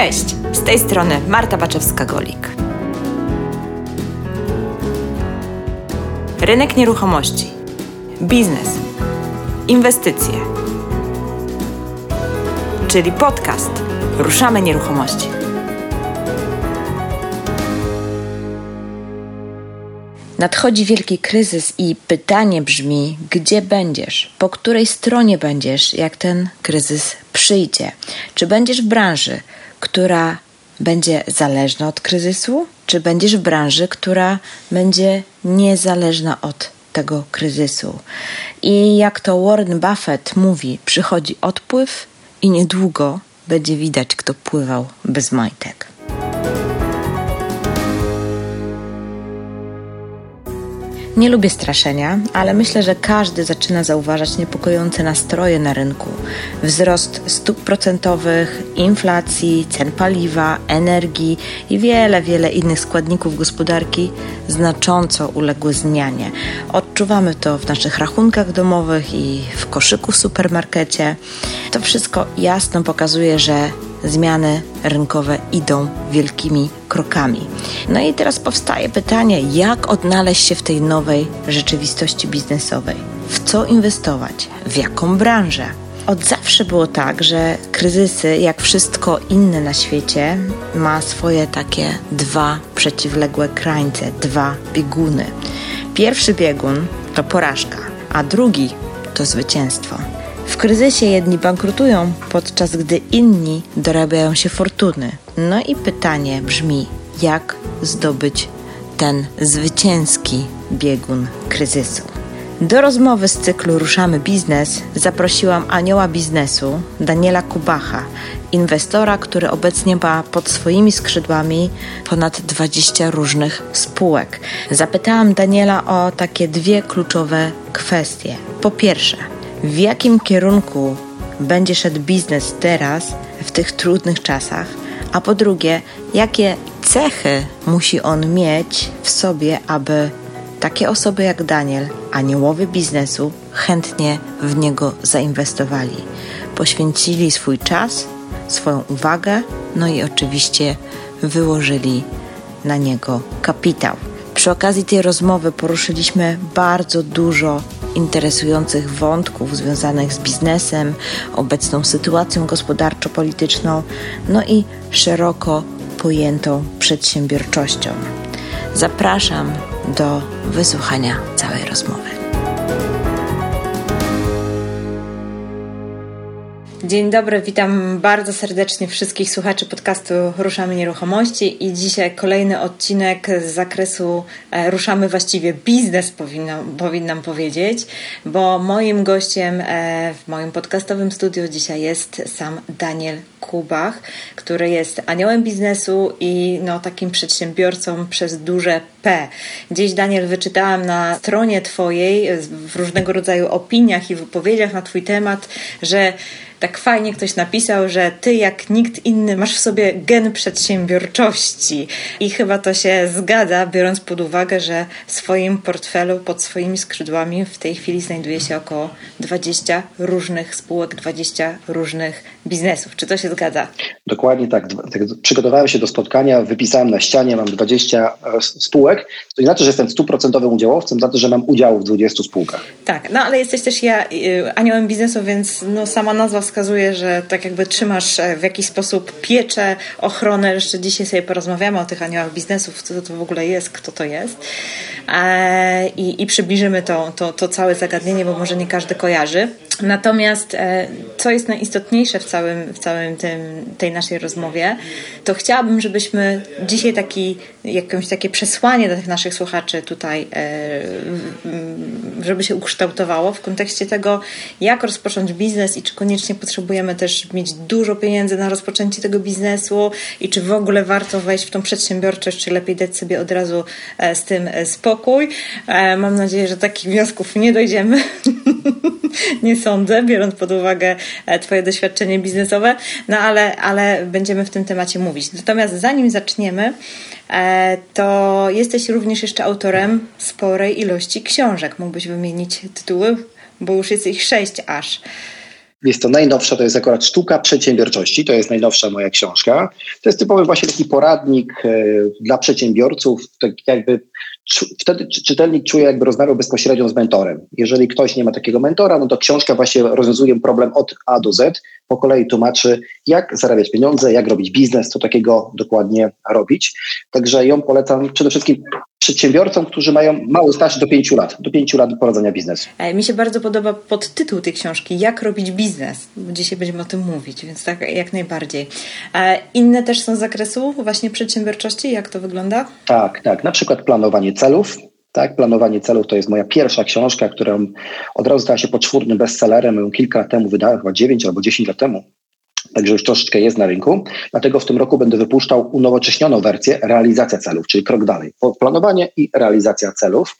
Cześć, z tej strony Marta Baczewska-Golik. Rynek nieruchomości, biznes, inwestycje, czyli podcast Ruszamy Nieruchomości. Nadchodzi wielki kryzys i pytanie brzmi, gdzie będziesz? Po której stronie będziesz, jak ten kryzys przyjdzie? Czy będziesz w branży, która będzie zależna od kryzysu, czy będziesz w branży, która będzie niezależna od tego kryzysu? I jak to Warren Buffett mówi, przychodzi odpływ i niedługo będzie widać, kto pływał bez majtek. Nie lubię straszenia, ale myślę, że każdy zaczyna zauważać niepokojące nastroje na rynku. Wzrost stóp procentowych, inflacji, cen paliwa, energii i wiele, wiele innych składników gospodarki znacząco uległy zmianie. Odczuwamy to w naszych rachunkach domowych i w koszyku w supermarkecie. To wszystko jasno pokazuje, że zmiany rynkowe idą wielkimi krokami. No i teraz powstaje pytanie, jak odnaleźć się w tej nowej rzeczywistości biznesowej? W co inwestować? W jaką branżę? Od zawsze było tak, że kryzysy, jak wszystko inne na świecie, ma swoje takie dwa przeciwległe krańce, dwa bieguny. Pierwszy biegun to porażka, a drugi to zwycięstwo. Kryzysie jedni bankrutują, podczas gdy inni dorabiają się fortuny. No i pytanie brzmi, jak zdobyć ten zwycięski biegun kryzysu? Do rozmowy z cyklu Ruszamy Biznes zaprosiłam anioła biznesu Daniela Kubacha, inwestora, który obecnie ma pod swoimi skrzydłami ponad 20 różnych spółek. Zapytałam Daniela o takie dwie kluczowe kwestie. Po pierwsze, w jakim kierunku będzie szedł biznes teraz, w tych trudnych czasach, a po drugie, jakie cechy musi on mieć w sobie, aby takie osoby jak Daniel, aniołowie biznesu, chętnie w niego zainwestowali, poświęcili swój czas, swoją uwagę, no i oczywiście wyłożyli na niego kapitał. Przy okazji tej rozmowy poruszyliśmy bardzo dużo interesujących wątków związanych z biznesem, obecną sytuacją gospodarczo-polityczną, no i szeroko pojętą przedsiębiorczością. Zapraszam do wysłuchania całej rozmowy. Dzień dobry, witam bardzo serdecznie wszystkich słuchaczy podcastu Ruszamy Nieruchomości i dzisiaj kolejny odcinek z zakresu e, Ruszamy właściwie biznes, powinno, powinnam powiedzieć, bo moim gościem e, w moim podcastowym studiu dzisiaj jest sam Daniel Kubach, który jest aniołem biznesu i no, takim przedsiębiorcą przez duże P. Gdzieś, Daniel, wyczytałam na stronie Twojej w różnego rodzaju opiniach i wypowiedziach na Twój temat, że tak fajnie ktoś napisał, że ty jak nikt inny masz w sobie gen przedsiębiorczości. I chyba to się zgadza, biorąc pod uwagę, że w swoim portfelu, pod swoimi skrzydłami w tej chwili znajduje się około 20 różnych spółek, 20 różnych biznesów. Czy to się zgadza? Dokładnie tak. Przygotowałem się do spotkania, wypisałem na ścianie, mam 20 spółek. To nie znaczy, że jestem stuprocentowym udziałowcem, za to, że mam udział w 20 spółkach. Tak, no ale jesteś też ja y, aniołem biznesu, więc no, sama nazwa wskazuje, że tak jakby trzymasz e, w jakiś sposób pieczę, ochronę. Jeszcze dzisiaj sobie porozmawiamy o tych aniołach biznesów, co to w ogóle jest, kto to jest. E, I, i przybliżymy to, to, to całe zagadnienie, bo może nie każdy kojarzy. Natomiast e, co jest najistotniejsze w całym, w całym tym, tej naszej rozmowie, to chciałabym, żebyśmy dzisiaj taki, jakieś takie przesłanie dla tych naszych słuchaczy tutaj, e, żeby się ukształtowało w kontekście tego, jak rozpocząć biznes i czy koniecznie potrzebujemy też mieć dużo pieniędzy na rozpoczęcie tego biznesu i czy w ogóle warto wejść w tą przedsiębiorczość, czy lepiej dać sobie od razu e, z tym spokój. Mam nadzieję, że takich wniosków nie dojdziemy. nie sądzę, biorąc pod uwagę e, Twoje doświadczenie biznesowe, no ale, ale będziemy w tym temacie mówić. Natomiast zanim zaczniemy, e, to jesteś również jeszcze autorem sporej ilości książek. Mógłbyś wymienić tytuły, bo już jest ich sześć aż. Jest to najnowsza, to jest akurat Sztuka Przedsiębiorczości, to jest najnowsza moja książka. To jest typowy właśnie taki poradnik e, dla przedsiębiorców, tak jakby wtedy czytelnik czuje, jakby rozmawiał bezpośrednio z mentorem. Jeżeli ktoś nie ma takiego mentora, no to książka właśnie rozwiązuje problem od A do Z, po kolei tłumaczy, jak zarabiać pieniądze, jak robić biznes, co takiego dokładnie robić. Także ją polecam przede wszystkim przedsiębiorcom, którzy mają mały staż do pięciu lat, do pięciu lat prowadzenia biznesu. E, mi się bardzo podoba podtytuł tej książki, jak robić biznes, bo dzisiaj będziemy o tym mówić, więc tak jak najbardziej. E, inne też są z zakresu właśnie przedsiębiorczości, jak to wygląda? Tak, tak, na przykład planowanie celów, tak, planowanie celów to jest moja pierwsza książka, którą od razu stała się poczwórnym bestsellerem. Ją kilka lat temu wydałem, chyba 9 albo 10 lat temu. Także już troszeczkę jest na rynku. Dlatego w tym roku będę wypuszczał unowocześnioną wersję realizacja celów, czyli krok dalej. Planowanie i realizacja celów.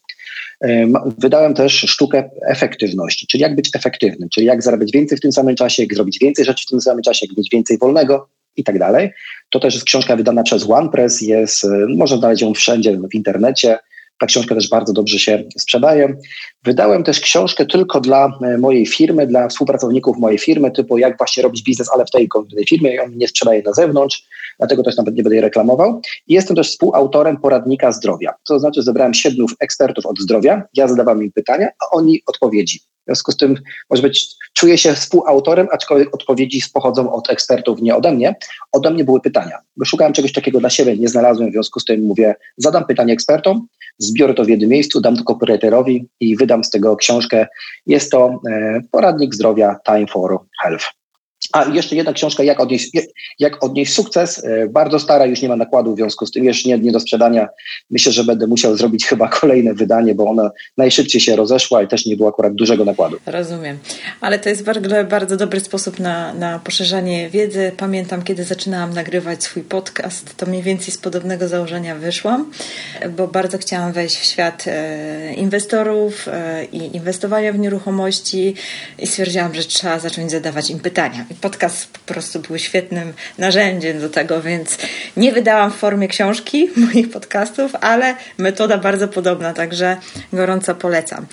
Wydałem też sztukę efektywności, czyli jak być efektywnym, czyli jak zarabiać więcej w tym samym czasie, jak zrobić więcej rzeczy w tym samym czasie, jak być więcej wolnego i tak dalej. To też jest książka wydana przez OnePress, jest, można znaleźć ją wszędzie w internecie. Ta książka też bardzo dobrze się sprzedaje. Wydałem też książkę tylko dla e, mojej firmy, dla współpracowników mojej firmy, typu jak właśnie robić biznes, ale w tej konkretnej firmie. Ja nie sprzedaję na zewnątrz, dlatego też nawet nie będę jej reklamował. I jestem też współautorem poradnika zdrowia. To znaczy zebrałem siedmiu ekspertów od zdrowia, ja zadawam im pytania, a oni odpowiedzi. W związku z tym, może być, czuję się współautorem, aczkolwiek odpowiedzi pochodzą od ekspertów, nie ode mnie. Ode mnie były pytania, bo szukałem czegoś takiego dla siebie, nie znalazłem, w związku z tym mówię, zadam pytanie ekspertom, zbiorę to w jednym miejscu, dam to copywriterowi i wydam z tego książkę. Jest to e, poradnik zdrowia Time for Health. A jeszcze jedna książka, jak odnieść, jak odnieść sukces. E, bardzo stara, już nie ma nakładu, w związku z tym już nie, nie do sprzedania. Myślę, że będę musiał zrobić chyba kolejne wydanie, bo ona najszybciej się rozeszła i też nie było akurat dużego nakładu. Rozumiem. Ale to jest bardzo, bardzo dobry sposób na, na poszerzanie wiedzy. Pamiętam, kiedy zaczynałam nagrywać swój podcast, to mniej więcej z podobnego założenia wyszłam, bo bardzo chciałam wejść w świat e, inwestorów e, i inwestowania w nieruchomości i stwierdziłam, że trzeba zacząć zadawać im pytania podcast po prostu był świetnym narzędziem do tego, więc nie wydałam w formie książki moich podcastów, ale metoda bardzo podobna, także gorąco polecam.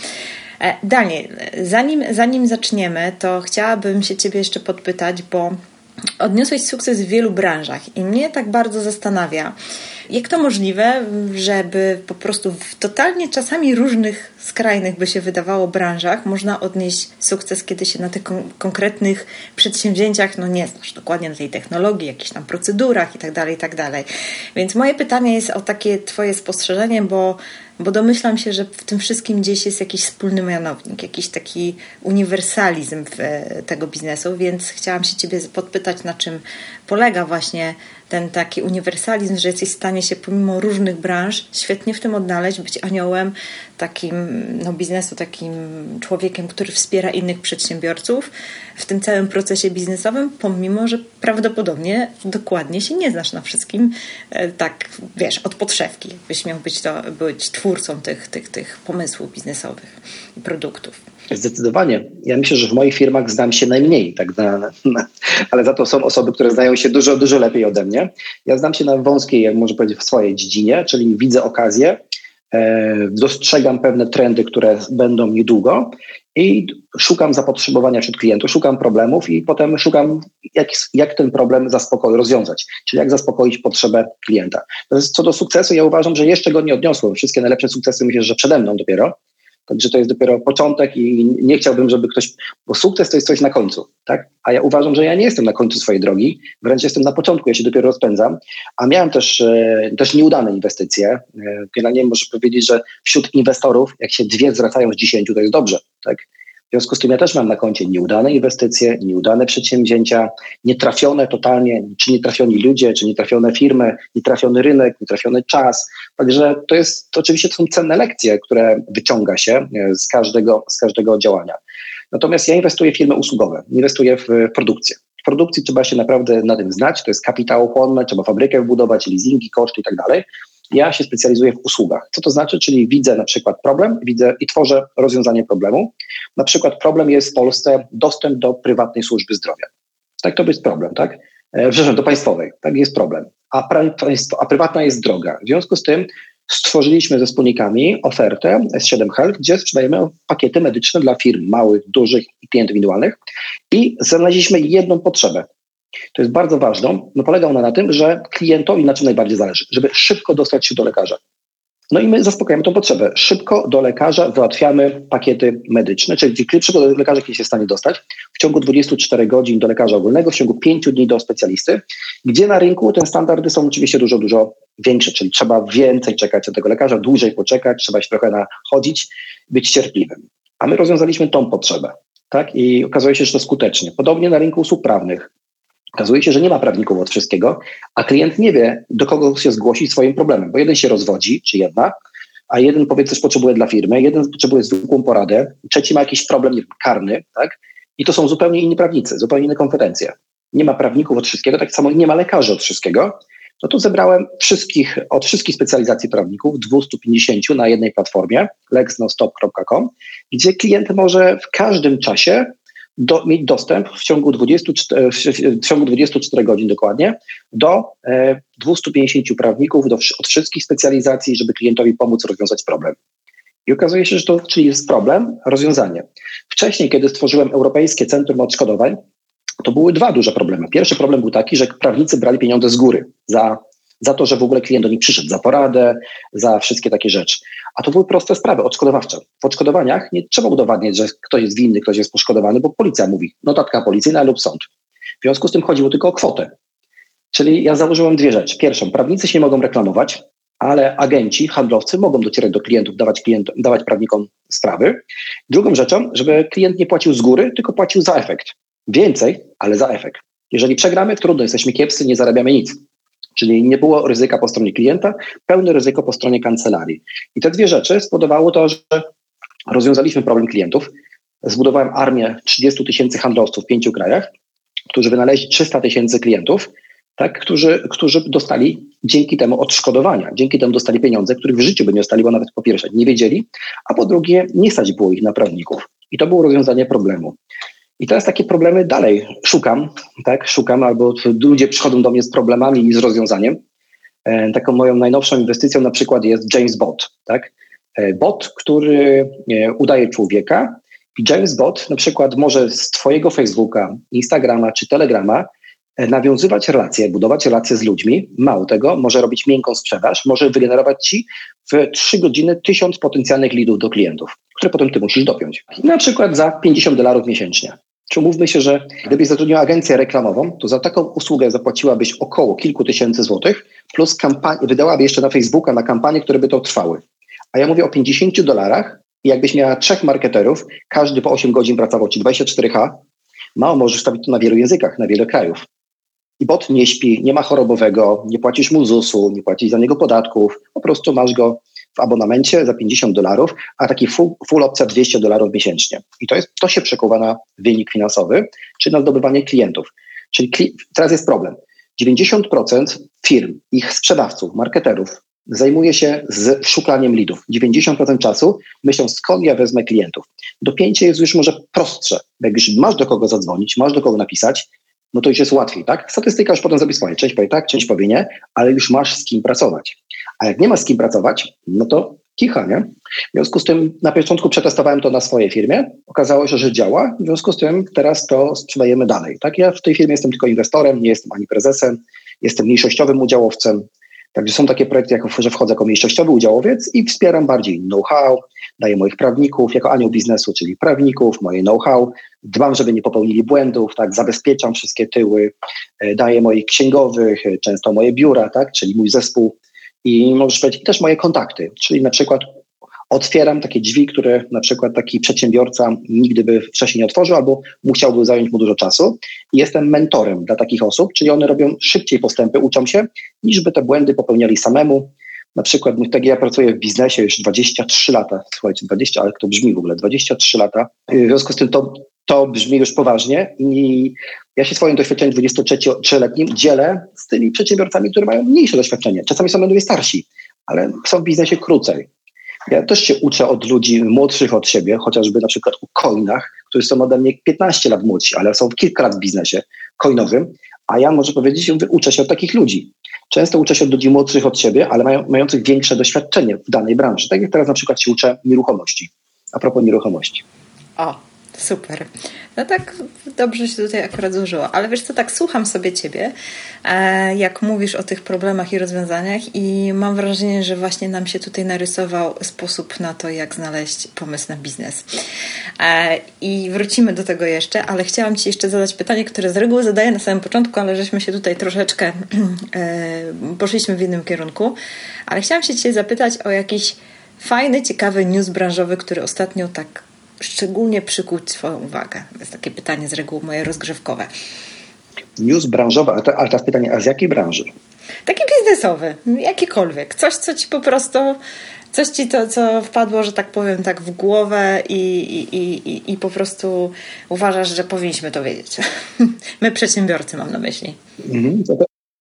E, Daniel, zanim, zanim zaczniemy, to chciałabym się Ciebie jeszcze podpytać, bo odniosłeś sukces w wielu branżach i mnie tak bardzo zastanawia, jak to możliwe, żeby po prostu w totalnie czasami różnych, skrajnych by się wydawało branżach można odnieść sukces, kiedy się na tych kon konkretnych przedsięwzięciach no nie znasz dokładnie na tej technologii, jakichś tam procedurach i tak dalej, i tak. Więc moje pytanie jest o takie Twoje spostrzeżenie, bo bo domyślam się, że w tym wszystkim gdzieś jest jakiś wspólny mianownik, jakiś taki uniwersalizm e, tego biznesu, więc chciałam się Ciebie podpytać, na czym polega właśnie ten taki uniwersalizm, że jesteś w stanie się pomimo różnych branż świetnie w tym odnaleźć, być aniołem takim no, biznesu, takim człowiekiem, który wspiera innych przedsiębiorców w tym całym procesie biznesowym, pomimo, że prawdopodobnie dokładnie się nie znasz na wszystkim, e, tak wiesz, od podszewki, byś miał być, to, być twórcą tych, tych, tych pomysłów biznesowych i produktów. Zdecydowanie. Ja myślę, że w moich firmach znam się najmniej, tak na, na, ale za to są osoby, które znają się dużo, dużo lepiej ode mnie. Ja znam się na wąskiej, jak może powiedzieć, w swojej dziedzinie, czyli widzę okazję, e, dostrzegam pewne trendy, które będą niedługo i szukam zapotrzebowania wśród klientów, szukam problemów i potem szukam, jak, jak ten problem zaspokoić, rozwiązać, czyli jak zaspokoić potrzebę klienta. Co do sukcesu, ja uważam, że jeszcze go nie odniosłem. Wszystkie najlepsze sukcesy myślę, że przede mną dopiero. Także to jest dopiero początek i nie chciałbym, żeby ktoś, bo sukces to jest coś na końcu, tak? A ja uważam, że ja nie jestem na końcu swojej drogi, wręcz jestem na początku, ja się dopiero rozpędzam, a miałem też, też nieudane inwestycje. E, generalnie może powiedzieć, że wśród inwestorów, jak się dwie zwracają z dziesięciu, to jest dobrze, tak? W związku z tym ja też mam na koncie nieudane inwestycje, nieudane przedsięwzięcia, nietrafione totalnie, czy nietrafioni ludzie, czy nietrafione firmy, nietrafiony rynek, nietrafiony czas. Także to jest, to oczywiście to są cenne lekcje, które wyciąga się e, z każdego, z każdego działania. Natomiast ja inwestuję w firmy usługowe, inwestuję w produkcję. W produkcji trzeba się naprawdę na tym znać, to jest kapitałochłonne, trzeba fabrykę wbudować, leasingi, koszty i tak dalej. Ja się specjalizuję w usługach. Co to znaczy? Czyli widzę na przykład problem, widzę i tworzę rozwiązanie problemu. Na przykład problem jest w Polsce dostęp do prywatnej służby zdrowia. Tak, to jest problem, tak? E, przepraszam, do państwowej, tak jest problem. A, pra, a prywatna jest droga. W związku z tym stworzyliśmy ze wspólnikami ofertę S7 Health, gdzie sprzedajemy pakiety medyczne dla firm małych, dużych i klientów indywidualnych i znaleźliśmy jedną potrzebę. To jest bardzo ważne. No polega ona na tym, że klientowi na czym najbardziej zależy, żeby szybko dostać się do lekarza. No i my zaspokajamy tą potrzebę. Szybko do lekarza załatwiamy pakiety medyczne, czyli szybko do lekarza jest w stanie dostać w ciągu 24 godzin do lekarza ogólnego, w ciągu 5 dni do specjalisty, gdzie na rynku te standardy są oczywiście dużo, dużo większe, czyli trzeba więcej czekać do tego lekarza, dłużej poczekać, trzeba się trochę nachodzić, być cierpliwym. A my rozwiązaliśmy tą potrzebę. Tak? I okazuje się, że to skutecznie. Podobnie na rynku usług prawnych. Okazuje się, że nie ma prawników od wszystkiego, a klient nie wie, do kogo się zgłosić swoim problemem, bo jeden się rozwodzi, czy jedna, a jeden powie, coś potrzebuje dla firmy, jeden potrzebuje zwykłą poradę, trzeci ma jakiś problem nie wiem, karny, tak? I to są zupełnie inni prawnicy, zupełnie inne kompetencje. Nie ma prawników od wszystkiego, tak samo nie ma lekarzy od wszystkiego. No to zebrałem wszystkich, od wszystkich specjalizacji prawników, 250 na jednej platformie, lexnostop.com, gdzie klient może w każdym czasie do, mieć dostęp w ciągu, 24, w ciągu 24 godzin dokładnie do e, 250 prawników do, od wszystkich specjalizacji, żeby klientowi pomóc rozwiązać problem. I okazuje się, że to czyli jest problem, rozwiązanie. Wcześniej, kiedy stworzyłem Europejskie Centrum Odszkodowań, to były dwa duże problemy. Pierwszy problem był taki, że prawnicy brali pieniądze z góry za za to, że w ogóle klient do nich przyszedł, za poradę, za wszystkie takie rzeczy. A to były proste sprawy odszkodowawcze. W odszkodowaniach nie trzeba udowadniać, że ktoś jest winny, ktoś jest poszkodowany, bo policja mówi, notatka policyjna lub sąd. W związku z tym chodziło tylko o kwotę. Czyli ja założyłem dwie rzeczy. Pierwszą, prawnicy się nie mogą reklamować, ale agenci, handlowcy mogą docierać do klientów, dawać, klient, dawać prawnikom sprawy. Drugą rzeczą, żeby klient nie płacił z góry, tylko płacił za efekt. Więcej, ale za efekt. Jeżeli przegramy, trudno, jesteśmy kiepscy, nie zarabiamy nic. Czyli nie było ryzyka po stronie klienta, pełne ryzyko po stronie kancelarii. I te dwie rzeczy spowodowało to, że rozwiązaliśmy problem klientów. Zbudowałem armię 30 tysięcy handlowców w pięciu krajach, którzy wynaleźli 300 tysięcy klientów, tak, którzy, którzy dostali dzięki temu odszkodowania, dzięki temu dostali pieniądze, których w życiu by nie dostali, bo nawet po pierwsze nie wiedzieli, a po drugie nie stać było ich na prawników. I to było rozwiązanie problemu. I teraz takie problemy dalej szukam, tak, szukam, albo ludzie przychodzą do mnie z problemami i z rozwiązaniem. E, taką moją najnowszą inwestycją na przykład jest James Bot, tak? E, bot, który e, udaje człowieka i James Bot na przykład może z twojego Facebooka, Instagrama czy Telegrama nawiązywać relacje, budować relacje z ludźmi. Mało tego, może robić miękką sprzedaż, może wygenerować ci w 3 godziny tysiąc potencjalnych lidów do klientów, które potem ty musisz dopiąć. Na przykład za 50 dolarów miesięcznie. Czy umówmy się, że gdybyś zatrudniła agencję reklamową, to za taką usługę zapłaciłabyś około kilku tysięcy złotych, plus kampanię, wydałaby jeszcze na Facebooka na kampanie, które by to trwały. A ja mówię o 50 dolarach i jakbyś miała trzech marketerów, każdy po 8 godzin pracował ci 24H, mało możesz stawić to na wielu językach, na wiele krajów. I bot nie śpi, nie ma chorobowego, nie płacisz mu ZUS-u, nie płacisz za niego podatków, po prostu masz go abonamencie za 50 dolarów, a taki full, full opcja 200 dolarów miesięcznie. I to, jest, to się przekuwa na wynik finansowy, czy na zdobywanie klientów. Czyli kli teraz jest problem. 90% firm, ich sprzedawców, marketerów zajmuje się z szuklaniem lidów. 90% czasu myślą, skąd ja wezmę klientów. Dopięcie jest już może prostsze. Jak już masz do kogo zadzwonić, masz do kogo napisać, no to już jest łatwiej, tak? Statystyka już potem zrobi swoje. Część powie tak, część powie nie, ale już masz z kim pracować. A jak nie ma z kim pracować, no to kicha, nie? W związku z tym na początku przetestowałem to na swojej firmie. Okazało się, że działa. W związku z tym teraz to sprzedajemy dalej. Tak, ja w tej firmie jestem tylko inwestorem, nie jestem ani prezesem, jestem mniejszościowym udziałowcem. Także są takie projekty, jak, że wchodzę jako mniejszościowy udziałowiec i wspieram bardziej know-how, daję moich prawników jako anioł biznesu, czyli prawników, moje know-how, dbam, żeby nie popełnili błędów, tak, zabezpieczam wszystkie tyły, e, daję moich księgowych, e, często moje biura, tak, czyli mój zespół i możesz powiedzieć też moje kontakty, czyli na przykład otwieram takie drzwi, które na przykład taki przedsiębiorca nigdy by wcześniej nie otworzył albo musiałby zająć mu dużo czasu. I jestem mentorem dla takich osób, czyli one robią szybciej postępy, uczą się, niż by te błędy popełniali samemu. Na przykład, tak ja pracuję w biznesie już 23 lata, słuchajcie, 20, ale to brzmi w ogóle, 23 lata. W związku z tym to, to brzmi już poważnie i ja się swoim doświadczeniem 23-letnim dzielę z tymi przedsiębiorcami, którzy mają mniejsze doświadczenie. Czasami są będą starsi, ale są w biznesie krócej. Ja też się uczę od ludzi młodszych od siebie, chociażby na przykład u coinach, którzy są ode mnie 15 lat młodsi, ale są kilka lat w biznesie coinowym, A ja może powiedzieć, uczę się od takich ludzi. Często uczę się od ludzi młodszych od siebie, ale mają, mających większe doświadczenie w danej branży. Tak jak teraz na przykład się uczę nieruchomości. A propos nieruchomości. O, Super. No tak dobrze się tutaj akurat złożyło. Ale wiesz co, tak słucham sobie ciebie, e, jak mówisz o tych problemach i rozwiązaniach i mam wrażenie, że właśnie nam się tutaj narysował sposób na to, jak znaleźć pomysł na biznes. E, I wrócimy do tego jeszcze, ale chciałam Ci jeszcze zadać pytanie, które z reguły zadaję na samym początku, ale żeśmy się tutaj troszeczkę e, poszliśmy w innym kierunku. Ale chciałam się Cię zapytać o jakiś fajny, ciekawy news branżowy, który ostatnio tak szczególnie przykuć Twoją uwagę? To jest takie pytanie z reguły moje rozgrzewkowe. News branżowe, ale, to, ale teraz pytanie, a z jakiej branży? Taki biznesowy, jakikolwiek. Coś, co Ci po prostu coś ci to, co wpadło, że tak powiem, tak w głowę i, i, i, i po prostu uważasz, że powinniśmy to wiedzieć. My przedsiębiorcy mam na myśli. Mhm,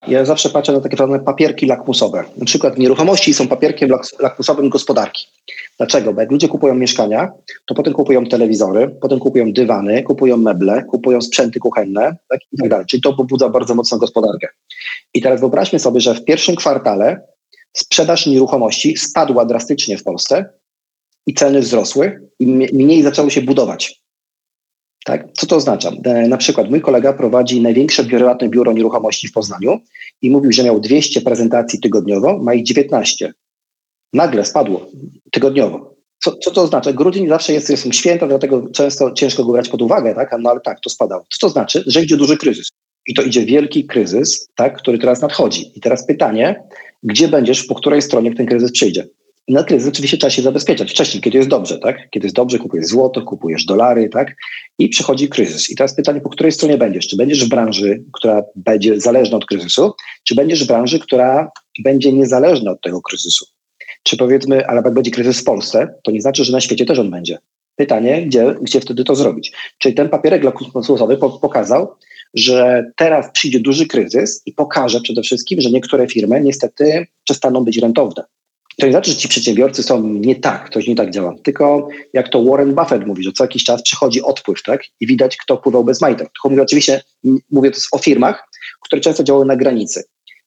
ja zawsze patrzę na takie pewne papierki lakmusowe. Na przykład nieruchomości są papierkiem lakmusowym gospodarki. Dlaczego? Bo jak ludzie kupują mieszkania, to potem kupują telewizory, potem kupują dywany, kupują meble, kupują sprzęty kuchenne tak, i tak dalej. Czyli to pobudza bardzo mocno gospodarkę. I teraz wyobraźmy sobie, że w pierwszym kwartale sprzedaż nieruchomości spadła drastycznie w Polsce i ceny wzrosły i mniej zaczęło się budować. Tak? Co to oznacza? E, na przykład mój kolega prowadzi największe prywatne biuro nieruchomości w Poznaniu i mówił, że miał 200 prezentacji tygodniowo, ma ich 19. Nagle spadło tygodniowo. Co, co to oznacza? Grudzień zawsze jest, jest święta, dlatego często ciężko go brać pod uwagę, tak? no ale tak, to spadało. Co to znaczy? Że idzie duży kryzys. I to idzie wielki kryzys, tak, który teraz nadchodzi. I teraz pytanie, gdzie będziesz, po której stronie ten kryzys przyjdzie? Na kryzys oczywiście trzeba się zabezpieczać wcześniej, kiedy jest dobrze, tak? Kiedy jest dobrze, kupujesz złoto, kupujesz dolary, tak? I przychodzi kryzys. I teraz pytanie, po której stronie będziesz? Czy będziesz w branży, która będzie zależna od kryzysu, czy będziesz w branży, która będzie niezależna od tego kryzysu? Czy powiedzmy, ale jak będzie kryzys w Polsce, to nie znaczy, że na świecie też on będzie. Pytanie, gdzie, gdzie wtedy to zrobić? Czyli ten papierek lakmusowy pokazał, że teraz przyjdzie duży kryzys i pokaże przede wszystkim, że niektóre firmy niestety przestaną być rentowne. To nie znaczy, że ci przedsiębiorcy są nie tak, ktoś nie tak działa. Tylko jak to Warren Buffett mówi, że co jakiś czas przychodzi odpływ, tak? I widać, kto pływał bez majtek. Tylko mówię oczywiście, mówię to o firmach, które często działały na granicy.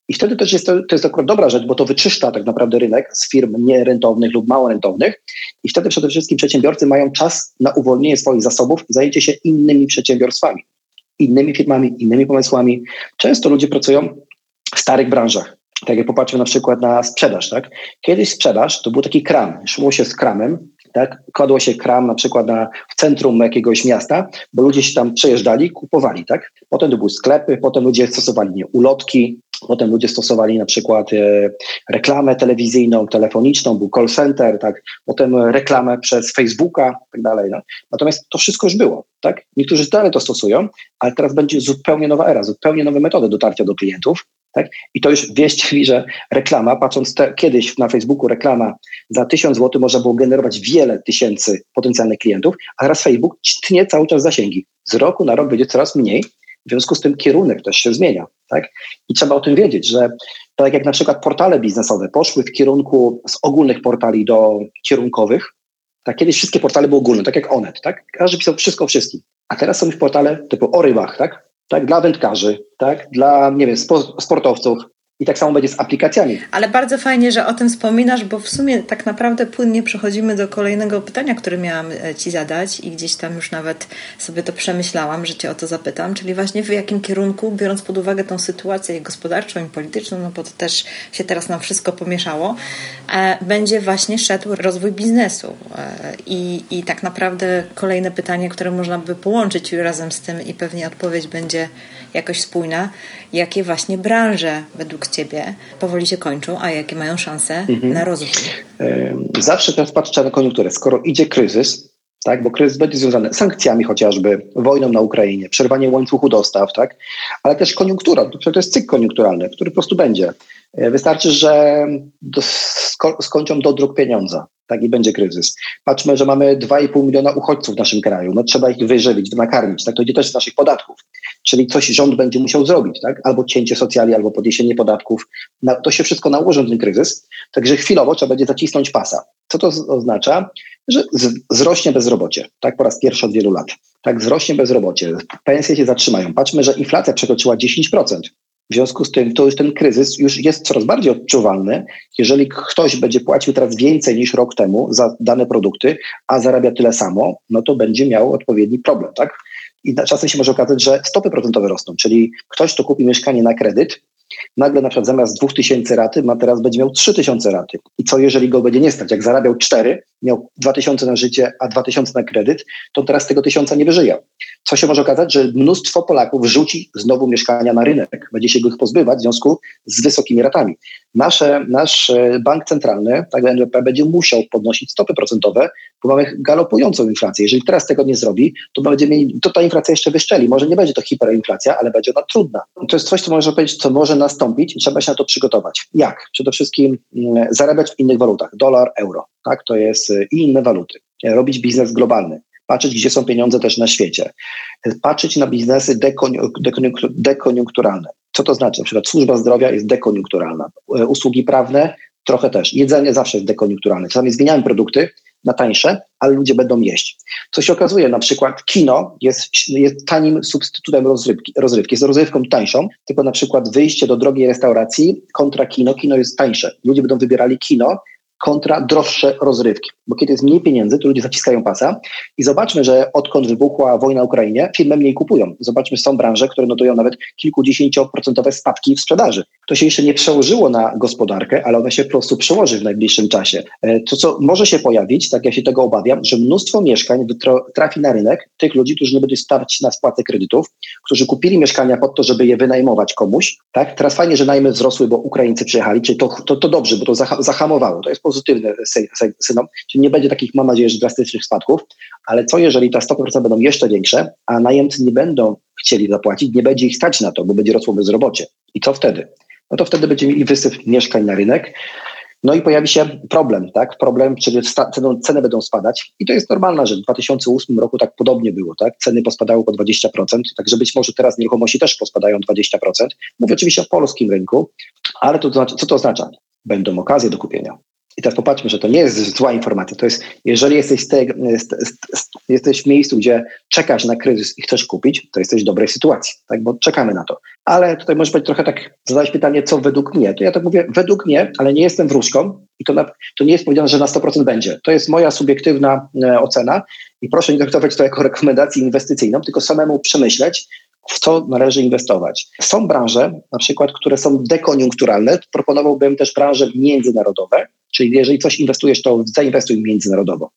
I wtedy też jest to, to jest akurat dobra rzecz, bo to wyczyszcza tak naprawdę rynek z firm nierentownych lub mało rentownych. I wtedy przede wszystkim przedsiębiorcy mają czas na uwolnienie swoich zasobów zajęcie się innymi przedsiębiorstwami, innymi firmami, innymi pomysłami. Często ludzie pracują w starych branżach tak jak popatrzmy na przykład na sprzedaż, tak? Kiedyś sprzedaż to był taki kram, szło się z kramem, tak? Kładło się kram na przykład na, w centrum jakiegoś miasta, bo ludzie się tam przejeżdżali, kupowali, tak? Potem to były sklepy, potem ludzie stosowali nie, ulotki, potem ludzie stosowali na przykład e, reklamę telewizyjną, telefoniczną, był call center, tak? Potem reklamę przez Facebooka, tak dalej. No. Natomiast to wszystko już było, tak? Niektórzy dalej to stosują, ale teraz będzie zupełnie nowa era, zupełnie nowe metody dotarcia do klientów, tak? I to już wieść mi, że reklama, patrząc te, kiedyś na Facebooku, reklama za tysiąc złotych można było generować wiele tysięcy potencjalnych klientów, a teraz Facebook tnie cały czas zasięgi. Z roku na rok będzie coraz mniej, w związku z tym kierunek też się zmienia. Tak? I trzeba o tym wiedzieć, że tak jak na przykład portale biznesowe poszły w kierunku z ogólnych portali do kierunkowych, tak kiedyś wszystkie portale były ogólne, tak jak Onet, tak? Każdy pisał wszystko o wszystkim. A teraz są już portale typu o rybach, tak? Tak, dla wędkarzy, tak, dla, nie wiem, sportowców, i tak samo będzie z aplikacjami. Ale bardzo fajnie, że o tym wspominasz, bo w sumie tak naprawdę płynnie przechodzimy do kolejnego pytania, które miałam e, Ci zadać i gdzieś tam już nawet sobie to przemyślałam, że Cię o to zapytam, czyli właśnie w jakim kierunku, biorąc pod uwagę tą sytuację gospodarczą i polityczną, no bo to też się teraz nam wszystko pomieszało, e, będzie właśnie szedł rozwój biznesu. E, I, I tak naprawdę kolejne pytanie, które można by połączyć razem z tym i pewnie odpowiedź będzie jakoś spójna, jakie właśnie branże według Ciebie powoli się kończą, a jakie mają szanse mhm. na rozwój? Zawsze teraz patrzę na koniunkturę. Skoro idzie kryzys, tak, bo kryzys będzie związany z sankcjami chociażby, wojną na Ukrainie, przerwaniem łańcuchu dostaw, tak, ale też koniunktura, to jest cykl koniunkturalny, który po prostu będzie. E, wystarczy, że do, sko skończą dodruk pieniądza, tak i będzie kryzys. Patrzmy, że mamy 2,5 miliona uchodźców w naszym kraju, no trzeba ich wyżywić, nakarmić, tak to idzie też z naszych podatków. Czyli coś rząd będzie musiał zrobić, tak? albo cięcie socjali, albo podniesienie podatków. to się wszystko nałoży na ten kryzys, także chwilowo trzeba będzie zacisnąć pasa. Co to oznacza? Że wzrośnie bezrobocie, tak po raz pierwszy od wielu lat. Tak, wzrośnie bezrobocie, pensje się zatrzymają. Patrzmy, że inflacja przekroczyła 10%. W związku z tym to już ten kryzys już jest coraz bardziej odczuwalny. Jeżeli ktoś będzie płacił teraz więcej niż rok temu za dane produkty, a zarabia tyle samo, no to będzie miał odpowiedni problem, tak? I czasem się może okazać, że stopy procentowe rosną, czyli ktoś, kto kupi mieszkanie na kredyt, nagle na przykład zamiast 2000 raty ma teraz będzie miał 3000 raty. I co jeżeli go będzie nie stać? Jak zarabiał 4, miał 2000 na życie, a 2000 na kredyt, to teraz tego tysiąca nie wyżyje. Co się może okazać, że mnóstwo Polaków rzuci znowu mieszkania na rynek, będzie się ich pozbywać w związku z wysokimi ratami. Nasze, nasz e, bank centralny, tak NBP, będzie musiał podnosić stopy procentowe, bo mamy galopującą inflację. Jeżeli teraz tego nie zrobi, to, będzie mieli, to ta inflacja jeszcze wyszczeli. Może nie będzie to hiperinflacja, ale będzie ona trudna. To jest coś, co można powiedzieć, co może nastąpić i trzeba się na to przygotować. Jak? Przede wszystkim mm, zarabiać w innych walutach. Dolar, euro. Tak? To jest e, i inne waluty. Robić biznes globalny patrzeć, gdzie są pieniądze też na świecie, patrzeć na biznesy dekoniunkturalne. Co to znaczy? Na przykład służba zdrowia jest dekoniunkturalna, e, usługi prawne trochę też, jedzenie zawsze jest dekoniunkturalne. Czasami zmieniamy produkty na tańsze, ale ludzie będą jeść. Co się okazuje, na przykład kino jest, jest tanim substytutem rozrywki, rozrywki, jest rozrywką tańszą, tylko na przykład wyjście do drogiej restauracji kontra kino, kino jest tańsze. Ludzie będą wybierali kino, kontra droższe rozrywki. Bo kiedy jest mniej pieniędzy, to ludzie zaciskają pasa i zobaczmy, że odkąd wybuchła wojna w Ukrainie, firmy mniej kupują. Zobaczmy, są branże, które notują nawet kilkudziesięcioprocentowe spadki w sprzedaży. To się jeszcze nie przełożyło na gospodarkę, ale one się po prostu przełoży w najbliższym czasie. E, to, co może się pojawić, tak ja się tego obawiam, że mnóstwo mieszkań trafi na rynek tych ludzi, którzy nie będą stać na spłatę kredytów, którzy kupili mieszkania po to, żeby je wynajmować komuś. Tak? Teraz fajnie, że najmy wzrosły, bo Ukraińcy przyjechali, czyli to, to, to dobrze, bo to zahamowało. To jest pozytywne synom, czyli nie będzie takich, mam nadzieję, że drastycznych spadków, ale co jeżeli te stopy procentowe będą jeszcze większe, a najemcy nie będą chcieli zapłacić, nie będzie ich stać na to, bo będzie rosło bezrobocie. I co wtedy? No to wtedy będziemy mieli wysyp mieszkań na rynek, no i pojawi się problem, tak? Problem, czyli ceny, ceny będą spadać i to jest normalna rzecz. W 2008 roku tak podobnie było, tak? Ceny pospadały po 20%, także być może teraz nieruchomości też pospadają 20%. Mówię oczywiście o polskim rynku, ale to, co to oznacza? Będą okazje do kupienia. I teraz popatrzmy, że to nie jest zła informacja. To jest, jeżeli jesteś, te, jesteś w miejscu, gdzie czekasz na kryzys i chcesz kupić, to jesteś w dobrej sytuacji, tak? bo czekamy na to. Ale tutaj możesz być trochę tak, zadać pytanie, co według mnie. To ja tak mówię, według mnie, ale nie jestem wróżką i to, na, to nie jest powiedziane, że na 100% będzie. To jest moja subiektywna e, ocena i proszę nie traktować to jako rekomendację inwestycyjną, tylko samemu przemyśleć, w co należy inwestować. Są branże, na przykład, które są dekoniunkturalne. Proponowałbym też branże międzynarodowe, czyli jeżeli coś inwestujesz, to zainwestuj międzynarodowo.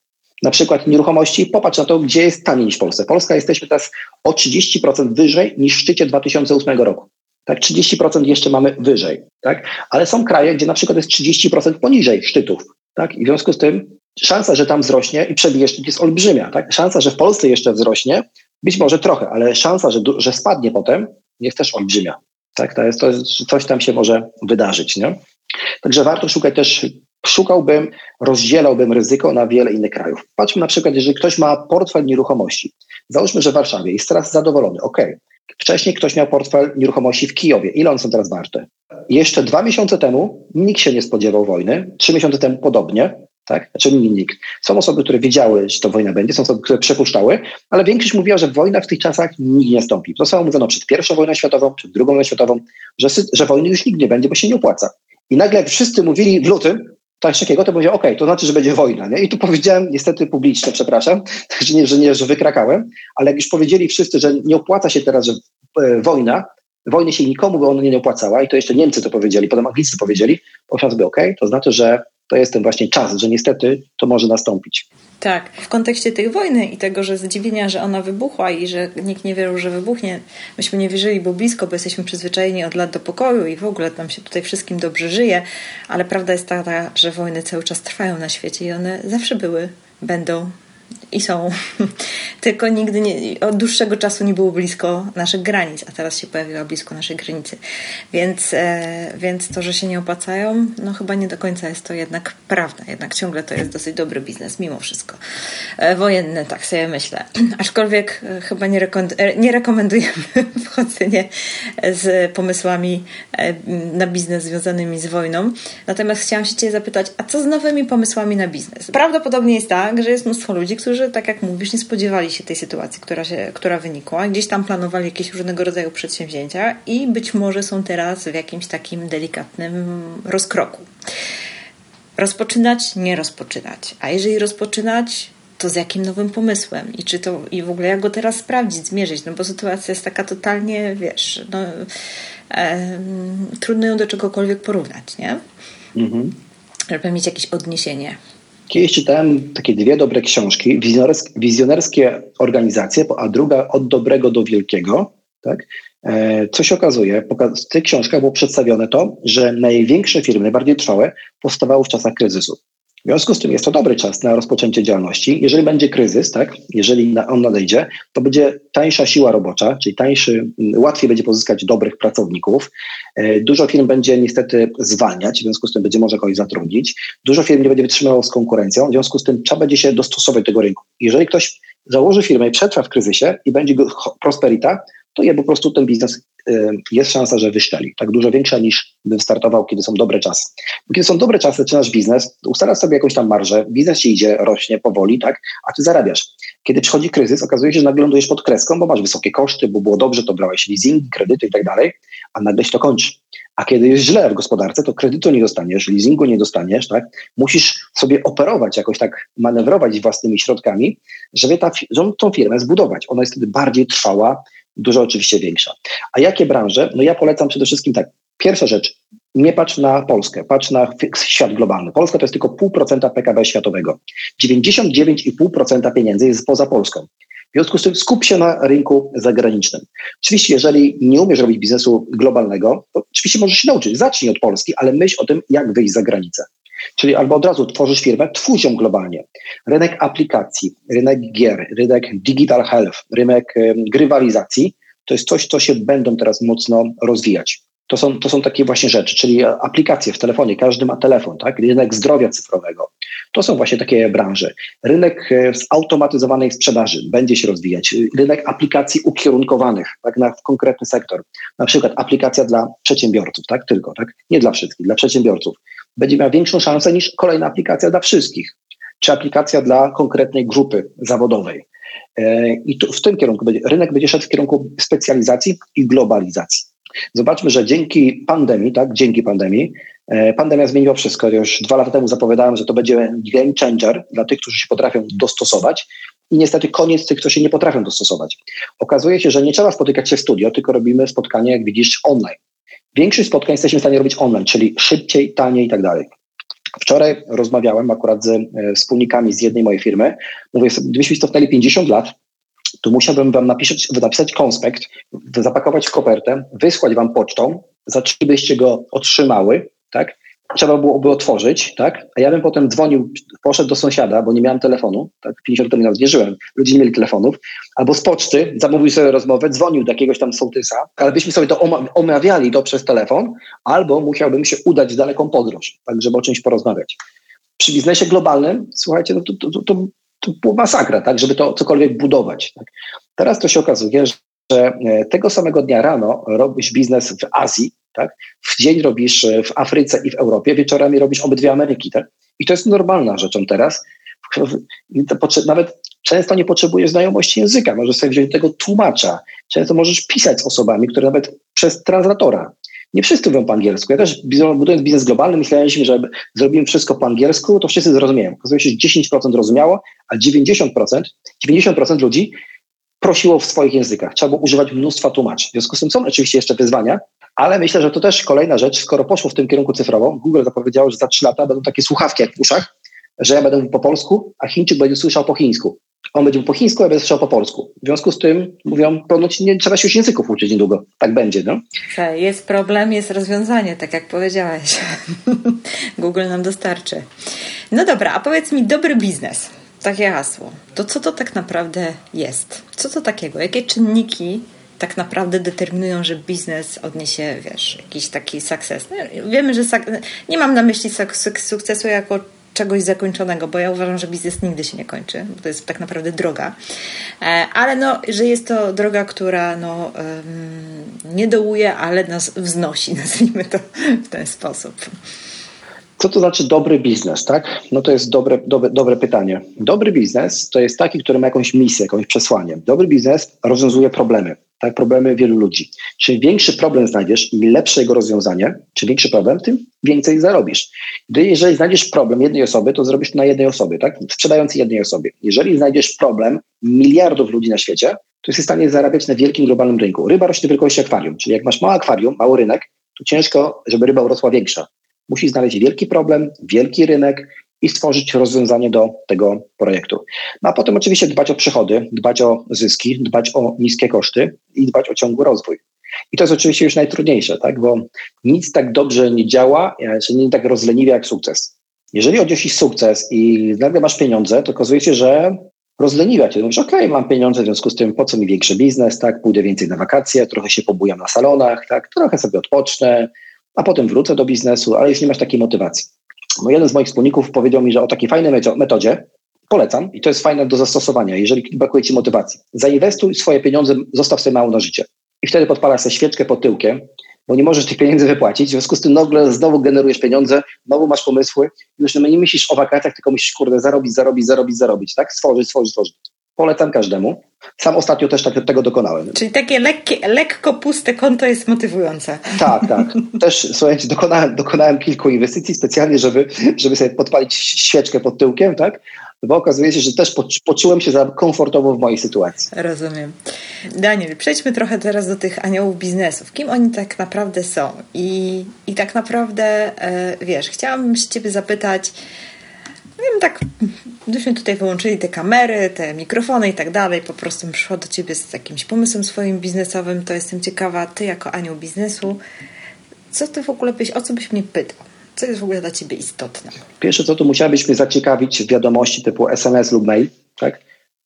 Na przykład nieruchomości, popatrz na to, gdzie jest taniej niż w Polsce. Polska jesteśmy teraz o 30% wyżej niż w szczycie 2008 roku. Tak, 30% jeszcze mamy wyżej, tak? Ale są kraje, gdzie na przykład jest 30% poniżej szczytów, tak? I w związku z tym szansa, że tam wzrośnie i przebije szczyt jest olbrzymia, tak? Szansa, że w Polsce jeszcze wzrośnie, być może trochę, ale szansa, że, że spadnie potem, jest też olbrzymia. Tak, to jest, to jest, coś tam się może wydarzyć. Nie? Także warto szukać też, szukałbym, rozdzielałbym ryzyko na wiele innych krajów. Patrzmy na przykład, jeżeli ktoś ma portfel nieruchomości, załóżmy, że w Warszawie jest teraz zadowolony, ok. Wcześniej ktoś miał portfel nieruchomości w Kijowie. Ile one są teraz warte? Jeszcze dwa miesiące temu nikt się nie spodziewał wojny, trzy miesiące temu podobnie tak? Znaczy nikt. Są osoby, które wiedziały, że to wojna będzie, są osoby, które przepuszczały, ale większość mówiła, że wojna w tych czasach nigdy nie nastąpi. To samo mówiono przed pierwszą wojną światową, przed drugą wojną światową, że, że wojny już nigdy nie będzie, bo się nie opłaca. I nagle wszyscy mówili w lutym, tak takiego, to powiedział, ok, to znaczy, że będzie wojna. Nie? I tu powiedziałem, niestety publicznie, przepraszam, że nie, że nie, że wykrakałem, ale jak już powiedzieli wszyscy, że nie opłaca się teraz, że e, wojna, wojny się nikomu by ona nie opłacała i to jeszcze Niemcy to powiedzieli, potem Anglicy to powiedzieli, pomyślałem sobie, ok, to znaczy, że to jest ten właśnie czas, że niestety to może nastąpić. Tak, w kontekście tej wojny i tego, że zdziwienia, że ona wybuchła i że nikt nie wierzył, że wybuchnie, myśmy nie wierzyli, bo blisko, bo jesteśmy przyzwyczajeni od lat do pokoju i w ogóle tam się tutaj wszystkim dobrze żyje, ale prawda jest taka, że wojny cały czas trwają na świecie i one zawsze były, będą i są. Tylko nigdy nie, od dłuższego czasu nie było blisko naszych granic, a teraz się pojawiła blisko naszej granicy. Więc, e, więc to, że się nie opłacają, no chyba nie do końca jest to jednak prawda. Jednak ciągle to jest dosyć dobry biznes, mimo wszystko. E, wojenny, tak sobie myślę. Aczkolwiek e, chyba nie, rekom- e, nie rekomendujemy wchodzenia z pomysłami e, na biznes związanymi z wojną. Natomiast chciałam się Cię zapytać, a co z nowymi pomysłami na biznes? Prawdopodobnie jest tak, że jest mnóstwo ludzi, którzy, tak jak mówisz, nie spodziewali się tej sytuacji, która, się, która wynikła. Gdzieś tam planowali jakieś różnego rodzaju przedsięwzięcia i być może są teraz w jakimś takim delikatnym rozkroku. Rozpoczynać, nie rozpoczynać. A jeżeli rozpoczynać, to z jakim nowym pomysłem i czy to i w ogóle jak go teraz sprawdzić, zmierzyć, no bo sytuacja jest taka totalnie, wiesz, no, e, trudno ją do czegokolwiek porównać, nie? Mhm. Żeby mieć jakieś odniesienie. Kiedyś czytałem takie dwie dobre książki, wizjonerskie, wizjonerskie organizacje, a druga od dobrego do wielkiego. Tak? E, co się okazuje? W tych książkach było przedstawione to, że największe firmy, najbardziej trwałe, powstawały w czasach kryzysu. W związku z tym jest to dobry czas na rozpoczęcie działalności. Jeżeli będzie kryzys, tak, jeżeli on nadejdzie, to będzie tańsza siła robocza, czyli tańszy, łatwiej będzie pozyskać dobrych pracowników. E, dużo firm będzie niestety zwalniać, w związku z tym będzie może kogoś zatrudnić. Dużo firm nie będzie wytrzymywało z konkurencją, w związku z tym trzeba będzie się dostosować do tego rynku. Jeżeli ktoś założy firmę i przetrwa w kryzysie i będzie prosperita, to je po prostu ten biznes y, jest szansa, że wyszczeli. Tak dużo większa niż bym startował, kiedy są dobre czasy. Bo kiedy są dobre czasy, zaczynasz biznes, ustalasz sobie jakąś tam marżę, biznes ci idzie, rośnie powoli, tak, a ty zarabiasz. Kiedy przychodzi kryzys, okazuje się, że nagle lądujesz pod kreską, bo masz wysokie koszty, bo było dobrze, to brałeś leasingi, kredyty i tak dalej, a nagle się to kończy. A kiedy jest źle w gospodarce, to kredytu nie dostaniesz, leasingu nie dostaniesz, tak? Musisz sobie operować, jakoś tak manewrować własnymi środkami, żeby, ta, żeby tą firmę zbudować. Ona jest wtedy bardziej trwała, dużo oczywiście większa. A jakie branże? No ja polecam przede wszystkim tak. Pierwsza rzecz, nie patrz na Polskę, patrz na świat globalny. Polska to jest tylko 0,5% PKB światowego. 99,5% pieniędzy jest poza Polską. W związku z tym skup się na rynku zagranicznym. Oczywiście, jeżeli nie umiesz robić biznesu globalnego, to oczywiście możesz się nauczyć. Zacznij od Polski, ale myśl o tym, jak wyjść za granicę. Czyli albo od razu tworzysz firmę, twórz ją globalnie. Rynek aplikacji, rynek gier, rynek digital health, rynek grywalizacji, to jest coś, co się będą teraz mocno rozwijać. To są, to są takie właśnie rzeczy, czyli aplikacje w telefonie, każdy ma telefon, tak? Rynek zdrowia cyfrowego. To są właśnie takie branże. Rynek e, zautomatyzowanej sprzedaży będzie się rozwijać. Rynek aplikacji ukierunkowanych tak, na konkretny sektor. Na przykład aplikacja dla przedsiębiorców, tak? Tylko, tak? Nie dla wszystkich, dla przedsiębiorców będzie miała większą szansę niż kolejna aplikacja dla wszystkich, czy aplikacja dla konkretnej grupy zawodowej. E, I tu, w tym kierunku będzie, rynek będzie szedł w kierunku specjalizacji i globalizacji. Zobaczmy, że dzięki pandemii, tak, dzięki pandemii, e, pandemia zmieniła wszystko. Już dwa lata temu zapowiadałem, że to będzie game changer dla tych, którzy się potrafią dostosować i niestety koniec tych, którzy się nie potrafią dostosować. Okazuje się, że nie trzeba spotykać się w studio, tylko robimy spotkanie, jak widzisz, online. Większość spotkań jesteśmy w stanie robić online, czyli szybciej, taniej i tak dalej. Wczoraj rozmawiałem akurat z e, wspólnikami z jednej mojej firmy. Mówię, gdybyśmy cofnęli 50 lat, to musiałbym wam napisać, napisać konspekt, zapakować w kopertę, wysłać wam pocztą, zaczęlibyście go otrzymały, tak? Trzeba byłoby otworzyć, tak? A ja bym potem dzwonił, poszedł do sąsiada, bo nie miałem telefonu, tak? 50 lat temu nie żyłem, ludzie nie mieli telefonów, albo z poczty zamówił sobie rozmowę, dzwonił do jakiegoś tam sołtysa, ale byśmy sobie to omawiali to przez telefon, albo musiałbym się udać w daleką podróż, tak, żeby o czymś porozmawiać. Przy biznesie globalnym, słuchajcie, no to, to, to, to, była masakra, tak, żeby to cokolwiek budować. Tak? Teraz to się okazuje, że że e, tego samego dnia rano robisz biznes w Azji, tak? w dzień robisz e, w Afryce i w Europie, wieczorami robisz obydwie Ameryki. Tak? I to jest normalna rzeczą teraz. Nawet często nie potrzebujesz znajomości języka, możesz sobie wziąć tego tłumacza. Często możesz pisać z osobami, które nawet przez translatora. Nie wszyscy mówią po angielsku. Ja też budując biznes globalny myślałem, że zrobimy wszystko po angielsku, to wszyscy zrozumieją. Okazuje się, że 10% rozumiało, a 90%, 90% ludzi prosiło w swoich językach. Trzeba było używać mnóstwa tłumaczy. W związku z tym są oczywiście jeszcze wyzwania, ale myślę, że to też kolejna rzecz, skoro poszło w tym kierunku cyfrową, Google zapowiedziało, że za trzy lata będą takie słuchawki jak w uszach, że ja będę mówił po polsku, a Chińczyk będzie słyszał po chińsku. On będzie po chińsku, a ja będę słyszał po polsku. W związku z tym mówią, ponoć nie trzeba się już języków uczyć niedługo. Tak będzie, no? Jest problem, jest rozwiązanie, tak jak powiedziałeś. Google nam dostarczy. No dobra, a powiedz mi, dobry biznes takie hasło. To co to tak naprawdę jest? Co to takiego? Jakie czynniki tak naprawdę determinują, że biznes odniesie, wiesz, jakiś taki sukces? No, wiemy, że nie mam na myśli sukcesu jako czegoś zakończonego, bo ja uważam, że biznes nigdy się nie kończy, bo to jest tak naprawdę droga. E, ale no, że jest to droga, która no, nie dołuje, ale nas wznosi, nazwijmy to w ten sposób. Co to znaczy dobry biznes, tak? No to jest dobre, dobre, dobre pytanie. Dobry biznes to jest taki, który ma jakąś misję, jakąś przesłanie. Dobry biznes rozwiązuje problemy, tak? Problemy wielu ludzi. Czym większy problem znajdziesz i lepsze jego rozwiązanie, czym większy problem, tym więcej zarobisz. Gdy jeżeli znajdziesz problem jednej osoby, to zrobisz to na jednej osobie, tak? Sprzedając jednej osobie. Jeżeli znajdziesz problem miliardów ludzi na świecie, to jesteś w stanie zarabiać na wielkim globalnym rynku. Ryba rośnie wielkości akwarium, czyli jak masz małe akwarium, mały rynek, to ciężko, żeby ryba urosła większa. Musi znaleźć wielki problem, wielki rynek i stworzyć rozwiązanie do tego projektu. No a potem oczywiście dbać o przychody, dbać o zyski, dbać o niskie koszty i dbać o ciągły rozwój. I to jest oczywiście już najtrudniejsze, tak? bo nic tak dobrze nie działa, czy nie tak rozleniwia jak sukces. Jeżeli odniesiesz sukces i nagle masz pieniądze, to okazuje się, że rozleniwia cię. Mówisz, okej, okay, mam pieniądze, w związku z tym po co mi większy biznes, tak? Pójdę więcej na wakacje, trochę się pobujam na salonach, tak? Trochę sobie odpocznę, a potem wrócę do biznesu, ale już nie masz takiej motywacji. No jeden z moich wspólników powiedział mi, że o takiej fajnej metodzie polecam i to jest fajne do zastosowania, jeżeli brakuje ci motywacji. Zainwestuj swoje pieniądze, zostaw sobie mało na życie. I wtedy podpalasz sobie świeczkę pod tyłkiem, bo nie możesz tych pieniędzy wypłacić, w związku z tym nagle znowu generujesz pieniądze, znowu masz pomysły, już nie myślisz o wakacjach, tylko myślisz, kurde, zarobić, zarobić, zarobić, zarobić, tak? Stworzyć, stworzyć, stworzyć. Polecam każdemu. Sam ostatnio też tak, tego dokonałem. Czyli takie lekkie, lekko puste konto jest motywujące. Tak, tak. Też, słuchajcie, dokonałem, dokonałem kilku inwestycji specjalnie, żeby, żeby sobie podpalić świeczkę pod tyłkiem, tak? Bo okazuje się, że też poczułem się za komfortowo w mojej sytuacji. Rozumiem. Daniel, przejdźmy trochę teraz do tych aniołów biznesów. Kim oni tak naprawdę są? I, i tak naprawdę, e, wiesz, chciałabym Ciebie zapytać, wiem, tak, gdyśmy tutaj wyłączyli te kamery, te mikrofony i tak dalej, po prostu przyszła do Ciebie z jakimś pomysłem swoim biznesowym, to jestem ciekawa, Ty jako anioł biznesu, co Ty w ogóle byś, o co byś mnie pytał? Co jest w ogóle dla Ciebie istotne? Pierwsze co, to musiałabyś mnie zaciekawić w wiadomości typu SMS lub mail, tak?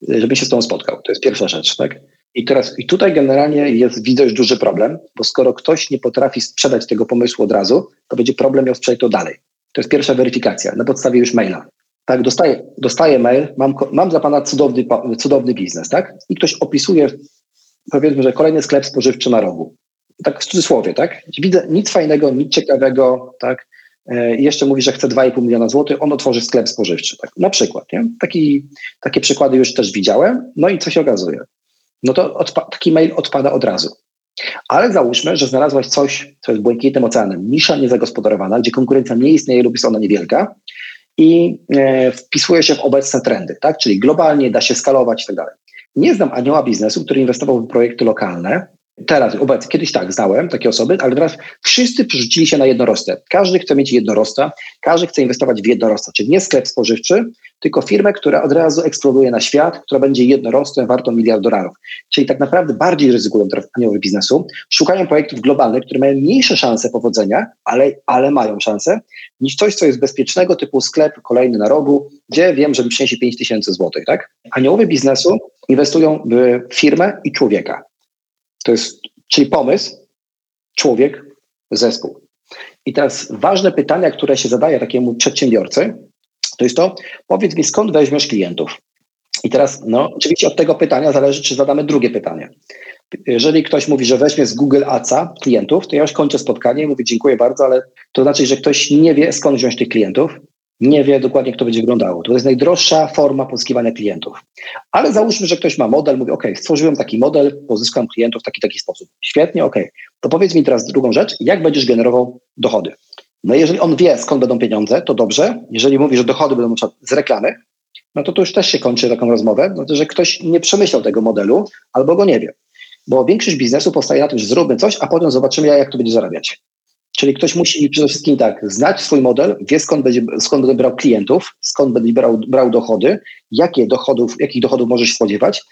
Żeby się z tą spotkał. To jest pierwsza rzecz, tak? I teraz, i tutaj generalnie jest, widzę już duży problem, bo skoro ktoś nie potrafi sprzedać tego pomysłu od razu, to będzie problem miał sprzedać to dalej. To jest pierwsza weryfikacja na podstawie już maila. Tak, dostaję, dostaję mail, mam, mam dla pana cudowny, cudowny biznes, tak? I ktoś opisuje, powiedzmy, że kolejny sklep spożywczy na rogu. Tak w cudzysłowie, tak? Widzę nic fajnego, nic ciekawego, tak? E, I jeszcze mówi, że chce 2,5 miliona złotych, on otworzy sklep spożywczy, tak? Na przykład, nie? Taki, takie przykłady już też widziałem. No i co się okazuje? No to taki mail odpada od razu. Ale załóżmy, że znalazłaś coś, co jest błękitnym oceanem, nisza niezagospodarowana, gdzie konkurencja nie istnieje lub jest ona niewielka i e, wpisuje się w obecne trendy, tak? czyli globalnie da się skalować i tak dalej. Nie znam anioła biznesu, który inwestował w projekty lokalne, Teraz, obecnie, kiedyś tak, znałem takie osoby, ale teraz wszyscy przerzucili się na jednorostę. Każdy chce mieć jednorosta, każdy chce inwestować w jednorosta, czyli nie sklep spożywczy, tylko firmę, która od razu eksploduje na świat, która będzie jednorostem wartą miliard dolarów. Czyli tak naprawdę bardziej ryzykują teraz anioły biznesu, szukają projektów globalnych, które mają mniejsze szanse powodzenia, ale, ale mają szanse, niż coś, co jest bezpiecznego, typu sklep kolejny na rogu, gdzie wiem, że mi przyniesie 5 tysięcy złotych. Tak? Aniołowie biznesu inwestują w firmę i człowieka. To jest, czyli pomysł, człowiek, zespół. I teraz ważne pytania, które się zadaje takiemu przedsiębiorcy, to jest to, powiedz mi, skąd weźmiesz klientów? I teraz, no, oczywiście od tego pytania zależy, czy zadamy drugie pytanie. Jeżeli ktoś mówi, że weźmie z Google Adsa klientów, to ja już kończę spotkanie i mówię dziękuję bardzo, ale to znaczy, że ktoś nie wie, skąd wziąć tych klientów, nie wie dokładnie, jak to będzie wyglądało. To jest najdroższa forma pozyskiwania klientów. Ale załóżmy, że ktoś ma model, mówi, OK, stworzyłem taki model, pozyskam klientów w taki, taki sposób. Świetnie, OK. To powiedz mi teraz drugą rzecz, jak będziesz generował dochody? No jeżeli on wie, skąd będą pieniądze, to dobrze. Jeżeli mówi, że dochody będą z reklamy, no to to już też się kończy taką rozmowę, to, że ktoś nie przemyślał tego modelu albo go nie wie. Bo większość biznesu powstaje na tym, że zróbmy coś, a potem zobaczymy, jak to będzie zarabiać. Czyli ktoś musi przede wszystkim tak, znać swój model, wie skąd będzie, skąd będzie brał klientów, skąd będzie brał, brał dochody, jakie dochodów, jakich dochodów możesz spodziewać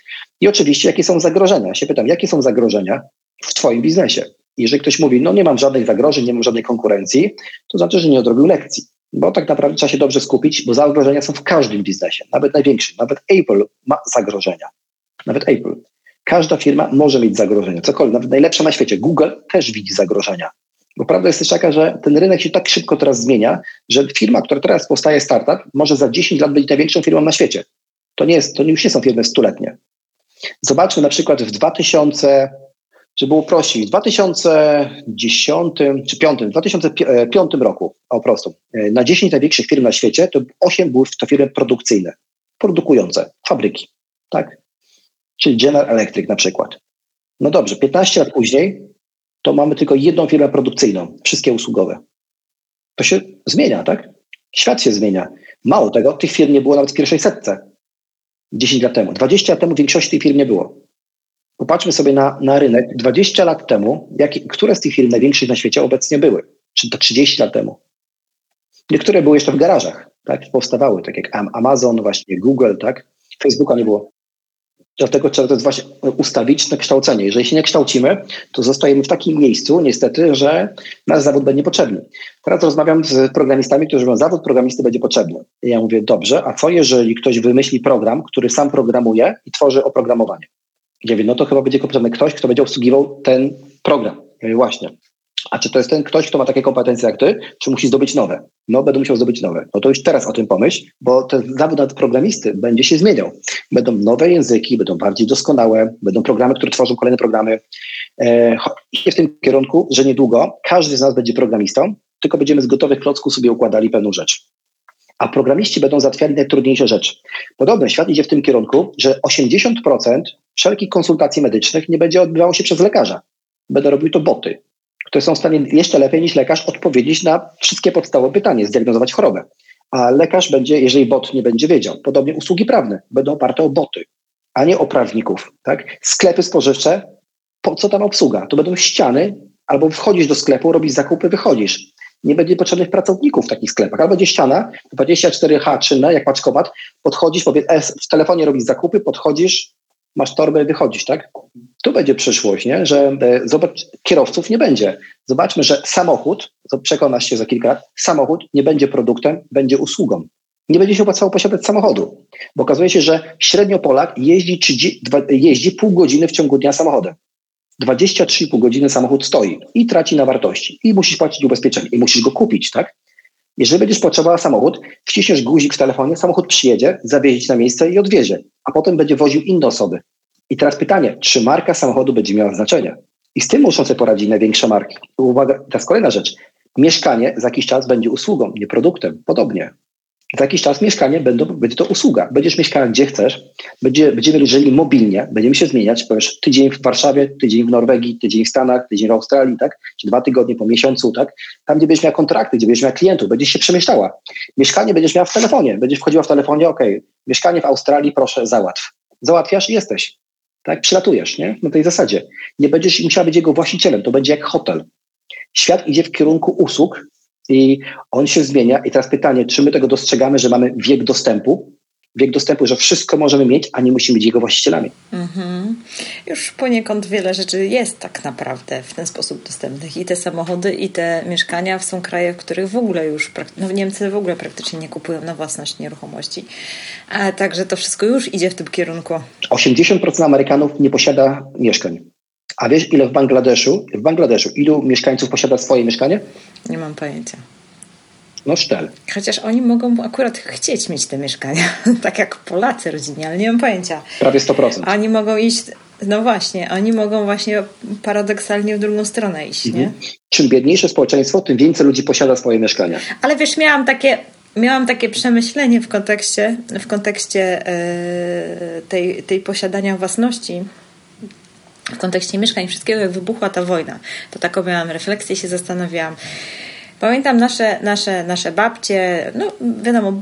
i oczywiście jakie są zagrożenia. Ja się pytam, jakie są zagrożenia w Twoim biznesie? Jeżeli ktoś mówi, no nie mam żadnych zagrożeń, nie mam żadnej konkurencji, to znaczy, że nie odrobił lekcji. Bo tak naprawdę trzeba się dobrze skupić, bo zagrożenia są w każdym biznesie, nawet największym. Nawet Apple ma zagrożenia. Nawet Apple. Każda firma może mieć zagrożenia, cokolwiek, nawet najlepsza na świecie. Google też widzi zagrożenia. Bo prawda jest też taka, że ten rynek się tak szybko teraz zmienia, że firma, która teraz powstaje, startup, może za 10 lat być największą firmą na świecie. To nie jest, to już nie są firmy stuletnie. Zobaczmy na przykład w 2000, żeby było prościej, w 2010 czy 5, 2005 roku, po prostu, na 10 największych firm na świecie, to 8 były to firmy produkcyjne, produkujące, fabryki, tak? Czyli General Electric na przykład. No dobrze, 15 lat później to mamy tylko jedną firmę produkcyjną, wszystkie usługowe. To się zmienia, tak? Świat się zmienia. Mało tego, tych firm nie było nawet w pierwszej setce 10 lat temu. 20 lat temu większości tych firm nie było. Popatrzmy sobie na, na rynek. 20 lat temu, jak, które z tych firm największych na świecie obecnie były? Czy to 30 lat temu? Niektóre były jeszcze w garażach, tak? Powstawały, tak jak Amazon, właśnie Google, tak? Facebooka nie było. Dlatego trzeba to właśnie ustawiczne kształcenie. Jeżeli się nie kształcimy, to zostajemy w takim miejscu, niestety, że nasz zawód będzie potrzebny. Teraz rozmawiam z programistami, którzy mówią, zawód programisty będzie potrzebny. I ja mówię, dobrze, a co jeżeli ktoś wymyśli program, który sam programuje i tworzy oprogramowanie? Ja mówię, no to chyba będzie potrzebny ktoś, kto będzie obsługiwał ten program. Ja mówię, właśnie. A czy to jest ten ktoś, kto ma takie kompetencje jak ty, czy musi zdobyć nowe? No, będę musiał zdobyć nowe. No to już teraz o tym pomyśl, bo ten zawód programisty będzie się zmieniał. Będą nowe języki, będą bardziej doskonałe, będą programy, które tworzą kolejne programy. E, idzie w tym kierunku, że niedługo każdy z nas będzie programistą, tylko będziemy z gotowych klocków sobie układali pewną rzecz. A programiści będą załatwiali najtrudniejsze rzeczy. Podobno świat idzie w tym kierunku, że 80% wszelkich konsultacji medycznych nie będzie odbywało się przez lekarza. Będą robiły to boty które są w stanie jeszcze lepiej niż lekarz odpowiedzieć na wszystkie podstawowe pytania, zdiagnozować chorobę. A lekarz będzie, jeżeli bot nie będzie wiedział, podobnie usługi prawne będą oparte o boty, a nie o prawników. Tak? Sklepy spożywcze, po co tam obsługa? To będą ściany, albo wchodzisz do sklepu, robisz zakupy, wychodzisz. Nie będzie potrzebnych pracowników w takich sklepach. Albo będzie ściana, 24H czynna, jak paczkomat, podchodzisz, powiedz, w telefonie robisz zakupy, podchodzisz, masz torbę, wychodzisz, tak? Tu będzie przyszłość, nie? że e, zobacz, kierowców nie będzie. Zobaczmy, że samochód, przekonasz się za kilka lat, samochód nie będzie produktem, będzie usługą. Nie będzie się opłacało posiadać samochodu, bo okazuje się, że średnio Polak jeździ, 30, jeździ pół godziny w ciągu dnia samochodem. 23,5 godziny samochód stoi i traci na wartości i musisz płacić ubezpieczenie i musisz go kupić, tak? Jeżeli będziesz potrzebował samochód, wciśniesz guzik w telefonie, samochód przyjedzie, zawiezie na miejsce i odwiezie, a potem będzie woził inne osoby. I teraz pytanie, czy marka samochodu będzie miała znaczenie? I z tym muszą sobie poradzić największe marki. Uwaga, teraz kolejna rzecz. Mieszkanie za jakiś czas będzie usługą, nie produktem. Podobnie. Za jakiś czas mieszkanie będą, będzie to usługa. Będziesz mieszkał gdzie chcesz, będzie, będziemy żyli mobilnie, będziemy się zmieniać, powiesz tydzień w Warszawie, tydzień w Norwegii, tydzień w Stanach, tydzień w Australii, tak? Czy dwa tygodnie po miesiącu, tak? Tam, gdzie będziesz miał kontrakty, gdzie będziesz miał klientów, będziesz się przemieszczała. Mieszkanie będziesz miał w telefonie, będziesz wchodziła w telefonie, ok, mieszkanie w Australii, proszę, załatw. Załatwiasz i jesteś. Tak? Przylatujesz, nie? Na tej zasadzie. Nie będziesz musiała być jego właścicielem, to będzie jak hotel. Świat idzie w kierunku usług, i on się zmienia. I teraz pytanie, czy my tego dostrzegamy, że mamy wiek dostępu? Wiek dostępu, że wszystko możemy mieć, a nie musimy być jego właścicielami. Mhm. Już poniekąd wiele rzeczy jest tak naprawdę w ten sposób dostępnych. I te samochody, i te mieszkania są kraje, w których w ogóle już, no Niemcy w ogóle praktycznie nie kupują na własność nieruchomości. A także to wszystko już idzie w tym kierunku. 80% Amerykanów nie posiada mieszkań. A wiesz, ile w Bangladeszu, w Bangladeszu, ilu mieszkańców posiada swoje mieszkanie? Nie mam pojęcia. No sztel. Chociaż oni mogą akurat chcieć mieć te mieszkania, tak jak Polacy rodzinni, ale nie mam pojęcia. Prawie 100%. Oni mogą iść, no właśnie, oni mogą właśnie paradoksalnie w drugą stronę iść, mhm. nie? Czym biedniejsze społeczeństwo, tym więcej ludzi posiada swoje mieszkania. Ale wiesz, miałam takie, miałam takie przemyślenie w kontekście, w kontekście yy, tej, tej posiadania własności w kontekście mieszkań wszystkiego, jak wybuchła ta wojna. To taką miałam refleksję, się zastanawiałam. Pamiętam nasze, nasze, nasze babcie, no wiadomo,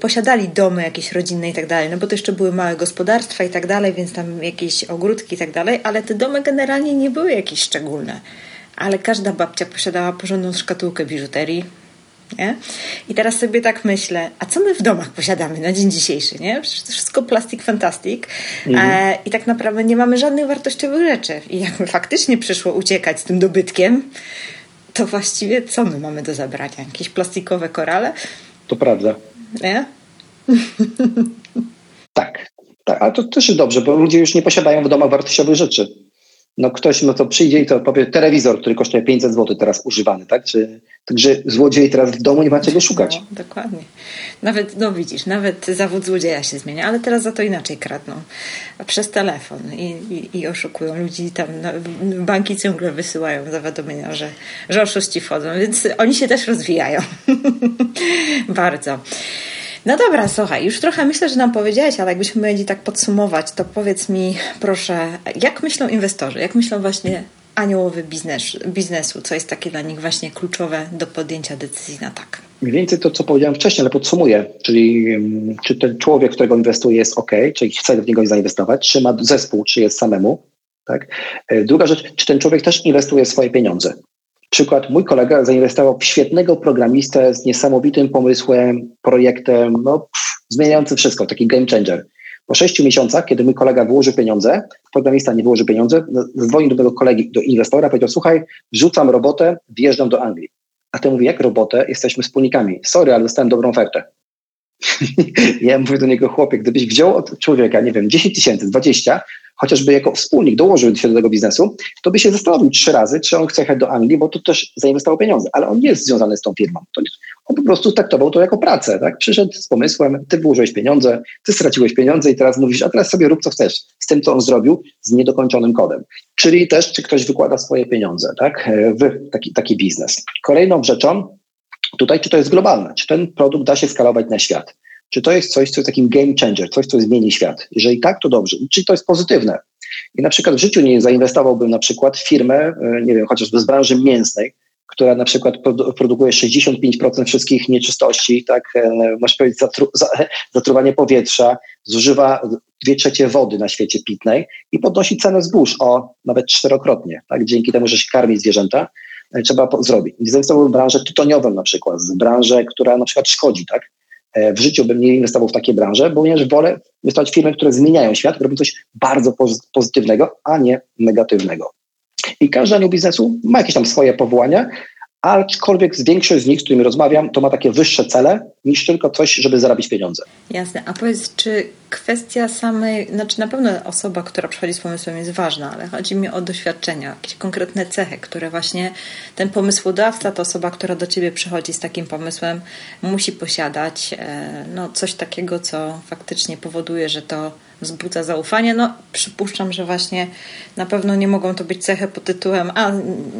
posiadali domy jakieś rodzinne i tak dalej, no bo to jeszcze były małe gospodarstwa i tak dalej, więc tam jakieś ogródki i tak dalej, ale te domy generalnie nie były jakieś szczególne. Ale każda babcia posiadała porządną szkatułkę biżuterii, nie? I teraz sobie tak myślę, a co my w domach posiadamy na dzień dzisiejszy, nie? Przecież to wszystko plastik fantastic mhm. e, i tak naprawdę nie mamy żadnych wartościowych rzeczy. I jakby faktycznie przyszło uciekać z tym dobytkiem, to właściwie co my mamy do zabrania? Jakieś plastikowe korale? To prawda. Nie? tak, tak, ale to też jest dobrze, bo ludzie już nie posiadają w domach wartościowych rzeczy no ktoś no to przyjdzie i to powie, telewizor, który kosztuje 500 zł teraz używany, tak? Czy, także złodziej teraz w domu nie ma czego szukać. No, dokładnie. Nawet, no widzisz, nawet zawód złodzieja się zmienia, ale teraz za to inaczej kradną. Przez telefon i, i, i oszukują ludzi tam, no, banki ciągle wysyłają zawiadomienia, że, że oszuści wchodzą, więc oni się też rozwijają. Bardzo. No dobra, słuchaj, już trochę myślę, że nam powiedziałeś, ale jakbyśmy mieli tak podsumować, to powiedz mi proszę, jak myślą inwestorzy, jak myślą właśnie aniołowy biznes, biznesu, co jest takie dla nich właśnie kluczowe do podjęcia decyzji na tak? Mniej więcej to, co powiedziałem wcześniej, ale podsumuję, czyli czy ten człowiek, którego inwestuje jest ok, czyli chce w niego zainwestować, czy ma zespół, czy jest samemu, tak? E, druga rzecz, czy ten człowiek też inwestuje swoje pieniądze. Przykład, mój kolega zainwestował w świetnego programistę z niesamowitym pomysłem, projektem, no, pff, zmieniającym wszystko, taki game changer. Po sześciu miesiącach, kiedy mój kolega wyłożył pieniądze, programista nie wyłożył pieniądze, zadzwonił do mojego kolegi, do inwestora, powiedział, słuchaj, rzucam robotę, wjeżdżam do Anglii. A ten mówi, jak robotę? Jesteśmy wspólnikami. Sorry, ale dostałem dobrą ofertę. ja mówię do niego, chłopie, gdybyś wziął od człowieka, nie wiem, 10 tysięcy, 20, chociażby jako wspólnik dołożył się do tego biznesu, to by się zastanowił trzy razy, czy on chce jechać do Anglii, bo tu też zainwestował pieniądze, ale on nie jest związany z tą firmą. on po prostu traktował to jako pracę, tak? Przyszedł z pomysłem, ty wyłożyłeś pieniądze, ty straciłeś pieniądze i teraz mówisz, a teraz sobie rób co chcesz z tym, co on zrobił, z niedokończonym kodem. Czyli też, czy ktoś wykłada swoje pieniądze, tak? W taki, taki biznes. Kolejną rzeczą tutaj, czy to jest globalne, czy ten produkt da się skalować na świat. Czy to jest coś, co jest takim game changer, coś, co zmieni świat? Jeżeli tak, to dobrze. Czy to jest pozytywne? I na przykład w życiu nie zainwestowałbym na przykład w firmę, e, nie wiem, chociażby z branży mięsnej, która na przykład produkuje 65% wszystkich nieczystości, tak, e, masz powiedzieć, zatru, zatruwanie powietrza, zużywa dwie trzecie wody na świecie pitnej i podnosi cenę zbóż o nawet czterokrotnie, tak, dzięki temu, że się karmi zwierzęta, e, trzeba zrobić. Zainwestowałbym w branżę tytoniową na przykład, w branżę, która na przykład szkodzi, tak, w życiu bym nie inwestował w takie branże, ponieważ wolę inwestować w firmy, które zmieniają świat, robią coś bardzo pozytywnego, a nie negatywnego. I każdy anioł biznesu ma jakieś tam swoje powołania, aczkolwiek z większość z nich, z którymi rozmawiam, to ma takie wyższe cele niż tylko coś, żeby zarabiać pieniądze. Jasne. A powiedz, czy kwestia samej, znaczy na pewno osoba, która przychodzi z pomysłem jest ważna, ale chodzi mi o doświadczenia, jakieś konkretne cechy, które właśnie ten pomysłodawca, ta osoba, która do ciebie przychodzi z takim pomysłem, musi posiadać. E, no, coś takiego, co faktycznie powoduje, że to wzbudza zaufanie. No, przypuszczam, że właśnie na pewno nie mogą to być cechy pod tytułem a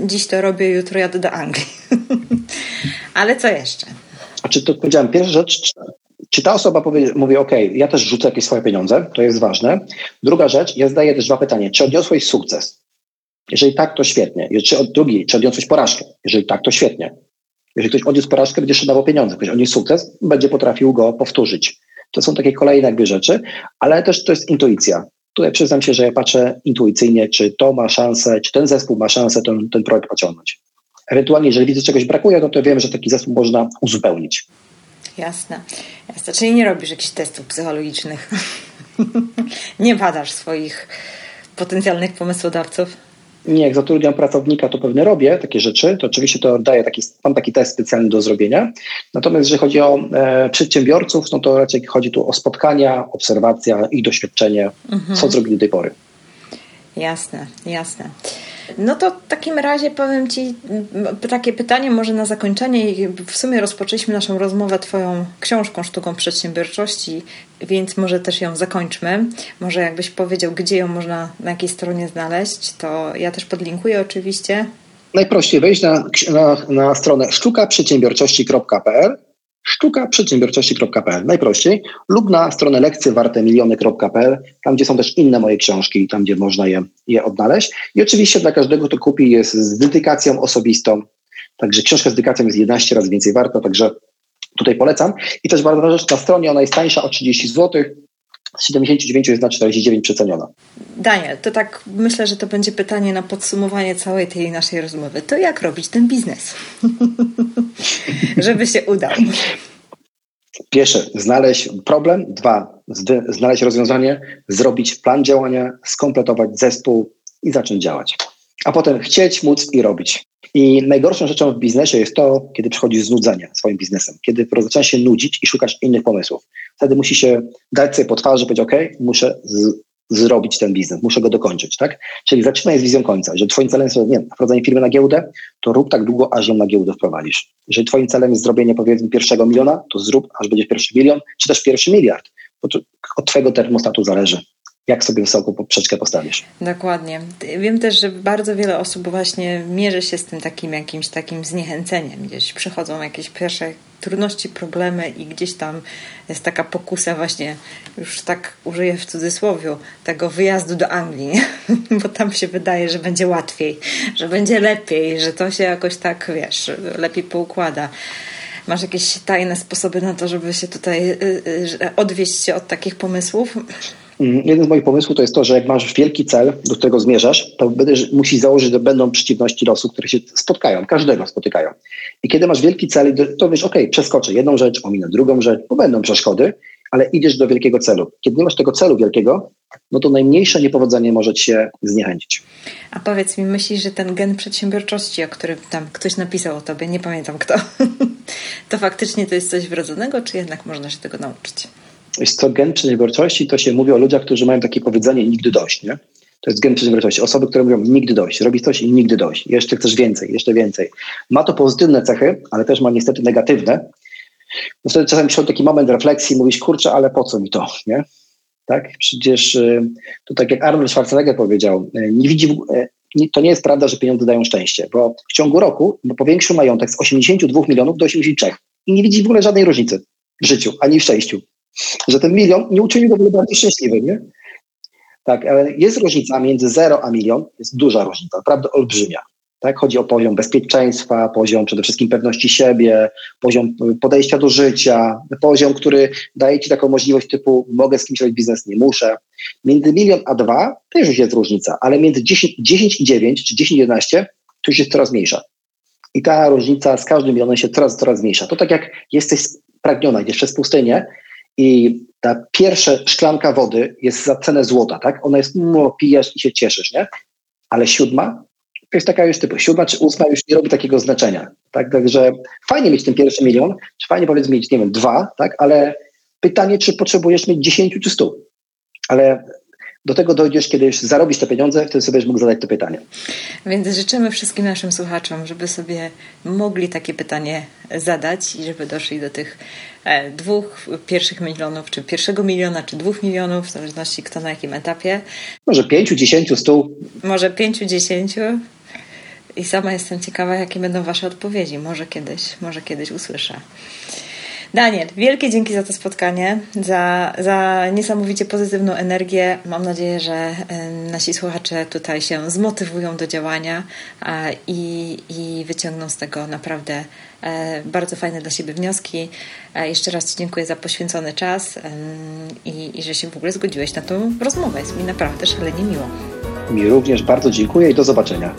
dziś to robię, jutro jadę do Anglii. Ale co jeszcze? A czy to powiedziałem, pierwsza rzecz, czy ta osoba powie, mówi, OK, ja też rzucę jakieś swoje pieniądze, to jest ważne. Druga rzecz, ja zadaję też dwa pytania. Czy odniosłeś sukces? Jeżeli tak, to świetnie. Czy od drugi, czy odniosłeś porażkę? Jeżeli tak, to świetnie. Jeżeli ktoś odniósł porażkę, będzie szanował pieniądze. Ktoś odniósł sukces, będzie potrafił go powtórzyć. To są takie kolejne jakby rzeczy, ale też to jest intuicja. Tutaj przyznam się, że ja patrzę intuicyjnie, czy to ma szansę, czy ten zespół ma szansę ten, ten projekt pociągnąć. Ewentualnie, jeżeli widzę, czegoś brakuje, no to wiem, że taki zespół można uzupełnić. Jasne. Jasne. Czyli nie robisz jakichś testów psychologicznych. nie badasz swoich potencjalnych pomysłodawców. Nie, jak zatrudniam pracownika, to pewnie robię takie rzeczy. To oczywiście to daję taki, mam taki test specjalny do zrobienia. Natomiast jeżeli chodzi o e, przedsiębiorców, no to raczej chodzi tu o spotkania, obserwacja i doświadczenie, mhm. co zrobili do tej pory. Jasne, jasne. No to w takim razie powiem Ci takie pytanie może na zakończenie. W sumie rozpoczęliśmy naszą rozmowę Twoją książką Sztuką Przedsiębiorczości, więc może też ją zakończmy. Może jakbyś powiedział, gdzie ją można na jakiej stronie znaleźć, to ja też podlinkuję oczywiście. Najprościej wejść na, na, na stronę sztukaprzedsiębiorczości.pl sztukaprzedsiębiorczości.pl najprościej lub na stronę lekcjewartemiliony.pl, tam gdzie są też inne moje książki, tam gdzie można je, je odnaleźć. I oczywiście dla każdego, kto kupi jest z dedykacją osobistą, także książka z dedykacją jest 11 razy więcej warta, także tutaj polecam. I też bardzo rzecz, na stronie ona jest tańsza o 30 zł, z 79 jest na 49 przeceniona. Daniel, to tak myślę, że to będzie pytanie na podsumowanie całej tej naszej rozmowy. To jak robić ten biznes? Żeby się udał. Pierwsze, znaleźć problem. Dwa, znaleźć rozwiązanie, zrobić plan działania, skompletować zespół i zacząć działać. A potem chcieć, móc i robić. I najgorszą rzeczą w biznesie jest to, kiedy przychodzi znudzenie swoim biznesem, kiedy zaczynasz się nudzić i szukasz innych pomysłów. Wtedy musi się dać sobie po twarzy, powiedzieć, OK, muszę z, zrobić ten biznes, muszę go dokończyć, tak? Czyli zaczynaj z wizją końca. Że twoim celem jest, nie wprowadzenie firmy na giełdę, to rób tak długo, aż ją na giełdę wprowadzisz. Jeżeli twoim celem jest zrobienie, powiedzmy, pierwszego miliona, to zrób, aż będzie pierwszy milion, czy też pierwszy miliard. Bo to od twojego termostatu zależy jak sobie wysoko poprzeczkę postawisz. Dokładnie. Wiem też, że bardzo wiele osób właśnie mierzy się z tym takim jakimś takim zniechęceniem. Gdzieś przychodzą jakieś pierwsze trudności, problemy i gdzieś tam jest taka pokusa właśnie, już tak użyję w cudzysłowie, tego wyjazdu do Anglii, bo tam się wydaje, że będzie łatwiej, że będzie lepiej, że to się jakoś tak, wiesz, lepiej poukłada. Masz jakieś tajne sposoby na to, żeby się tutaj y, y, odwieść się od takich pomysłów? Mm, jeden z moich pomysłów to jest to, że jak masz wielki cel, do którego zmierzasz, to będziesz, musisz założyć, że będą przeciwności losu, które się spotkają, każdego spotykają. I kiedy masz wielki cel, to wiesz, ok, przeskoczę jedną rzecz, ominę drugą rzecz, bo będą przeszkody, ale idziesz do wielkiego celu. Kiedy nie masz tego celu wielkiego, no to najmniejsze niepowodzenie może się zniechęcić. A powiedz mi, myślisz, że ten gen przedsiębiorczości, o którym tam ktoś napisał o tobie, nie pamiętam kto, to faktycznie to jest coś wrodzonego, czy jednak można się tego nauczyć? Jest to gen przedsiębiorczości, to się mówi o ludziach, którzy mają takie powiedzenie nigdy dość, nie? To jest gen przedsiębiorczości. Osoby, które mówią nigdy dość, robić coś i nigdy dość. Jeszcze chcesz więcej, jeszcze więcej. Ma to pozytywne cechy, ale też ma niestety negatywne. No wtedy czasem przychodzi taki moment refleksji mówisz, kurczę, ale po co mi to, nie? Tak? Przecież y, to tak jak Arnold Schwarzenegger powiedział, y, nie widzi, y, to nie jest prawda, że pieniądze dają szczęście, bo w ciągu roku powiększył majątek z 82 milionów do 83 i nie widzi w ogóle żadnej różnicy w życiu, ani w szczęściu że ten milion nie uczynił go w ogóle bardziej szczęśliwym, nie? Tak, ale jest różnica między 0 a milion, jest duża różnica, naprawdę olbrzymia. Tak? Chodzi o poziom bezpieczeństwa, poziom przede wszystkim pewności siebie, poziom podejścia do życia, poziom, który daje ci taką możliwość typu mogę z kimś robić biznes, nie muszę. Między milion a dwa też już jest różnica, ale między 10, 10 i 9 czy 10 i 11 to już jest coraz mniejsza. I ta różnica z każdym milionem się coraz, coraz mniejsza. To tak jak jesteś spragniona, idziesz przez pustynię i ta pierwsza szklanka wody jest za cenę złota, tak? Ona jest, no, pijesz i się cieszysz, nie? Ale siódma to jest taka już typu, siódma czy ósma już nie robi takiego znaczenia, tak? Także fajnie mieć ten pierwszy milion, czy fajnie powiedzmy mieć, nie wiem, dwa, tak? Ale pytanie, czy potrzebujesz mieć dziesięciu czy stu? Ale do tego dojdziesz, kiedy już zarobisz te pieniądze, wtedy sobie będziesz mógł zadać to pytanie. Więc życzymy wszystkim naszym słuchaczom, żeby sobie mogli takie pytanie zadać i żeby doszli do tych e, dwóch pierwszych milionów, czy pierwszego miliona, czy dwóch milionów, w zależności kto na jakim etapie. Może pięciu, dziesięciu, stu. Może pięciu, dziesięciu. I sama jestem ciekawa, jakie będą Wasze odpowiedzi. Może kiedyś, może kiedyś usłyszę. Daniel, wielkie dzięki za to spotkanie, za, za niesamowicie pozytywną energię. Mam nadzieję, że nasi słuchacze tutaj się zmotywują do działania i, i wyciągną z tego naprawdę e, bardzo fajne dla siebie wnioski. E, jeszcze raz Ci dziękuję za poświęcony czas i, i że się w ogóle zgodziłeś na tą rozmowę. Jest mi naprawdę szalenie miło. Mi również bardzo dziękuję i do zobaczenia.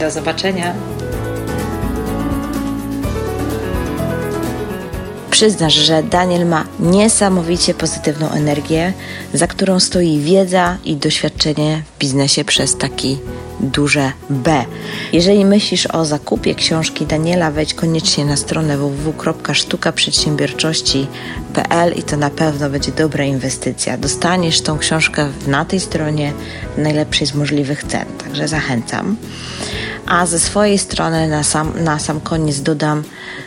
Do zobaczenia. Przyznasz, że Daniel ma niesamowicie pozytywną energię, za którą stoi wiedza i doświadczenie w biznesie przez taki duże B. Jeżeli myślisz o zakupie książki Daniela, wejdź koniecznie na stronę www.sztukaprzedsiębiorczości.pl i to na pewno będzie dobra inwestycja. Dostaniesz tą książkę na tej stronie w najlepszej z możliwych cen, także zachęcam. A ze swojej strony na sam, na sam koniec dodam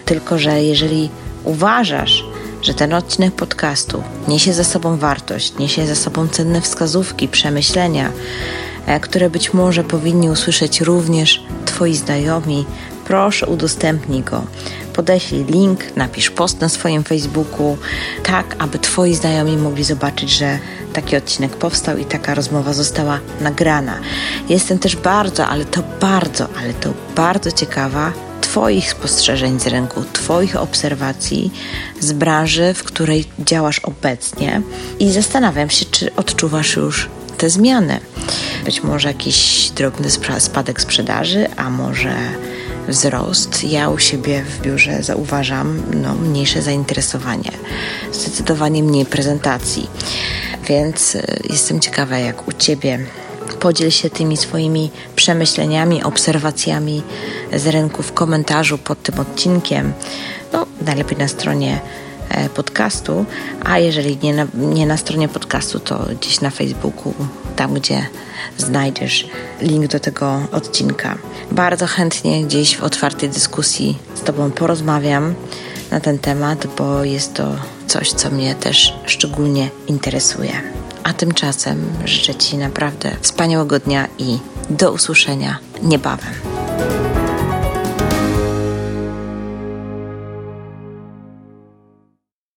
tylko, że jeżeli uważasz, że ten odcinek podcastu niesie ze sobą wartość, niesie ze sobą cenne wskazówki, przemyślenia, e, które być może powinni usłyszeć również Twoi znajomi, proszę udostępnij go. Podeślij link, napisz post na swoim Facebooku, tak aby Twoi znajomi mogli zobaczyć, że taki odcinek powstał i taka rozmowa została nagrana. Jestem też bardzo, ale to bardzo, ale to bardzo ciekawa Twoich spostrzeżeń z rynku, Twoich obserwacji z branży, w której działasz obecnie i zastanawiam się, czy odczuwasz już te zmiany. Być może jakiś drobny spadek sprzedaży, a może wzrost. Ja u siebie w biurze zauważam no, mniejsze zainteresowanie, zdecydowanie mniej prezentacji. Więc y, jestem ciekawa, jak u Ciebie Podziel się tymi swoimi przemyśleniami, obserwacjami z rynku w komentarzu pod tym odcinkiem. No, najlepiej na stronie e, podcastu, a jeżeli nie na, nie na stronie podcastu, to gdzieś na Facebooku, tam gdzie znajdziesz link do tego odcinka. Bardzo chętnie gdzieś w otwartej dyskusji z Tobą porozmawiam na ten temat, bo jest to coś, co mnie też szczególnie interesuje. A tymczasem życzę Ci naprawdę wspaniałego dnia i do usłyszenia niebawem.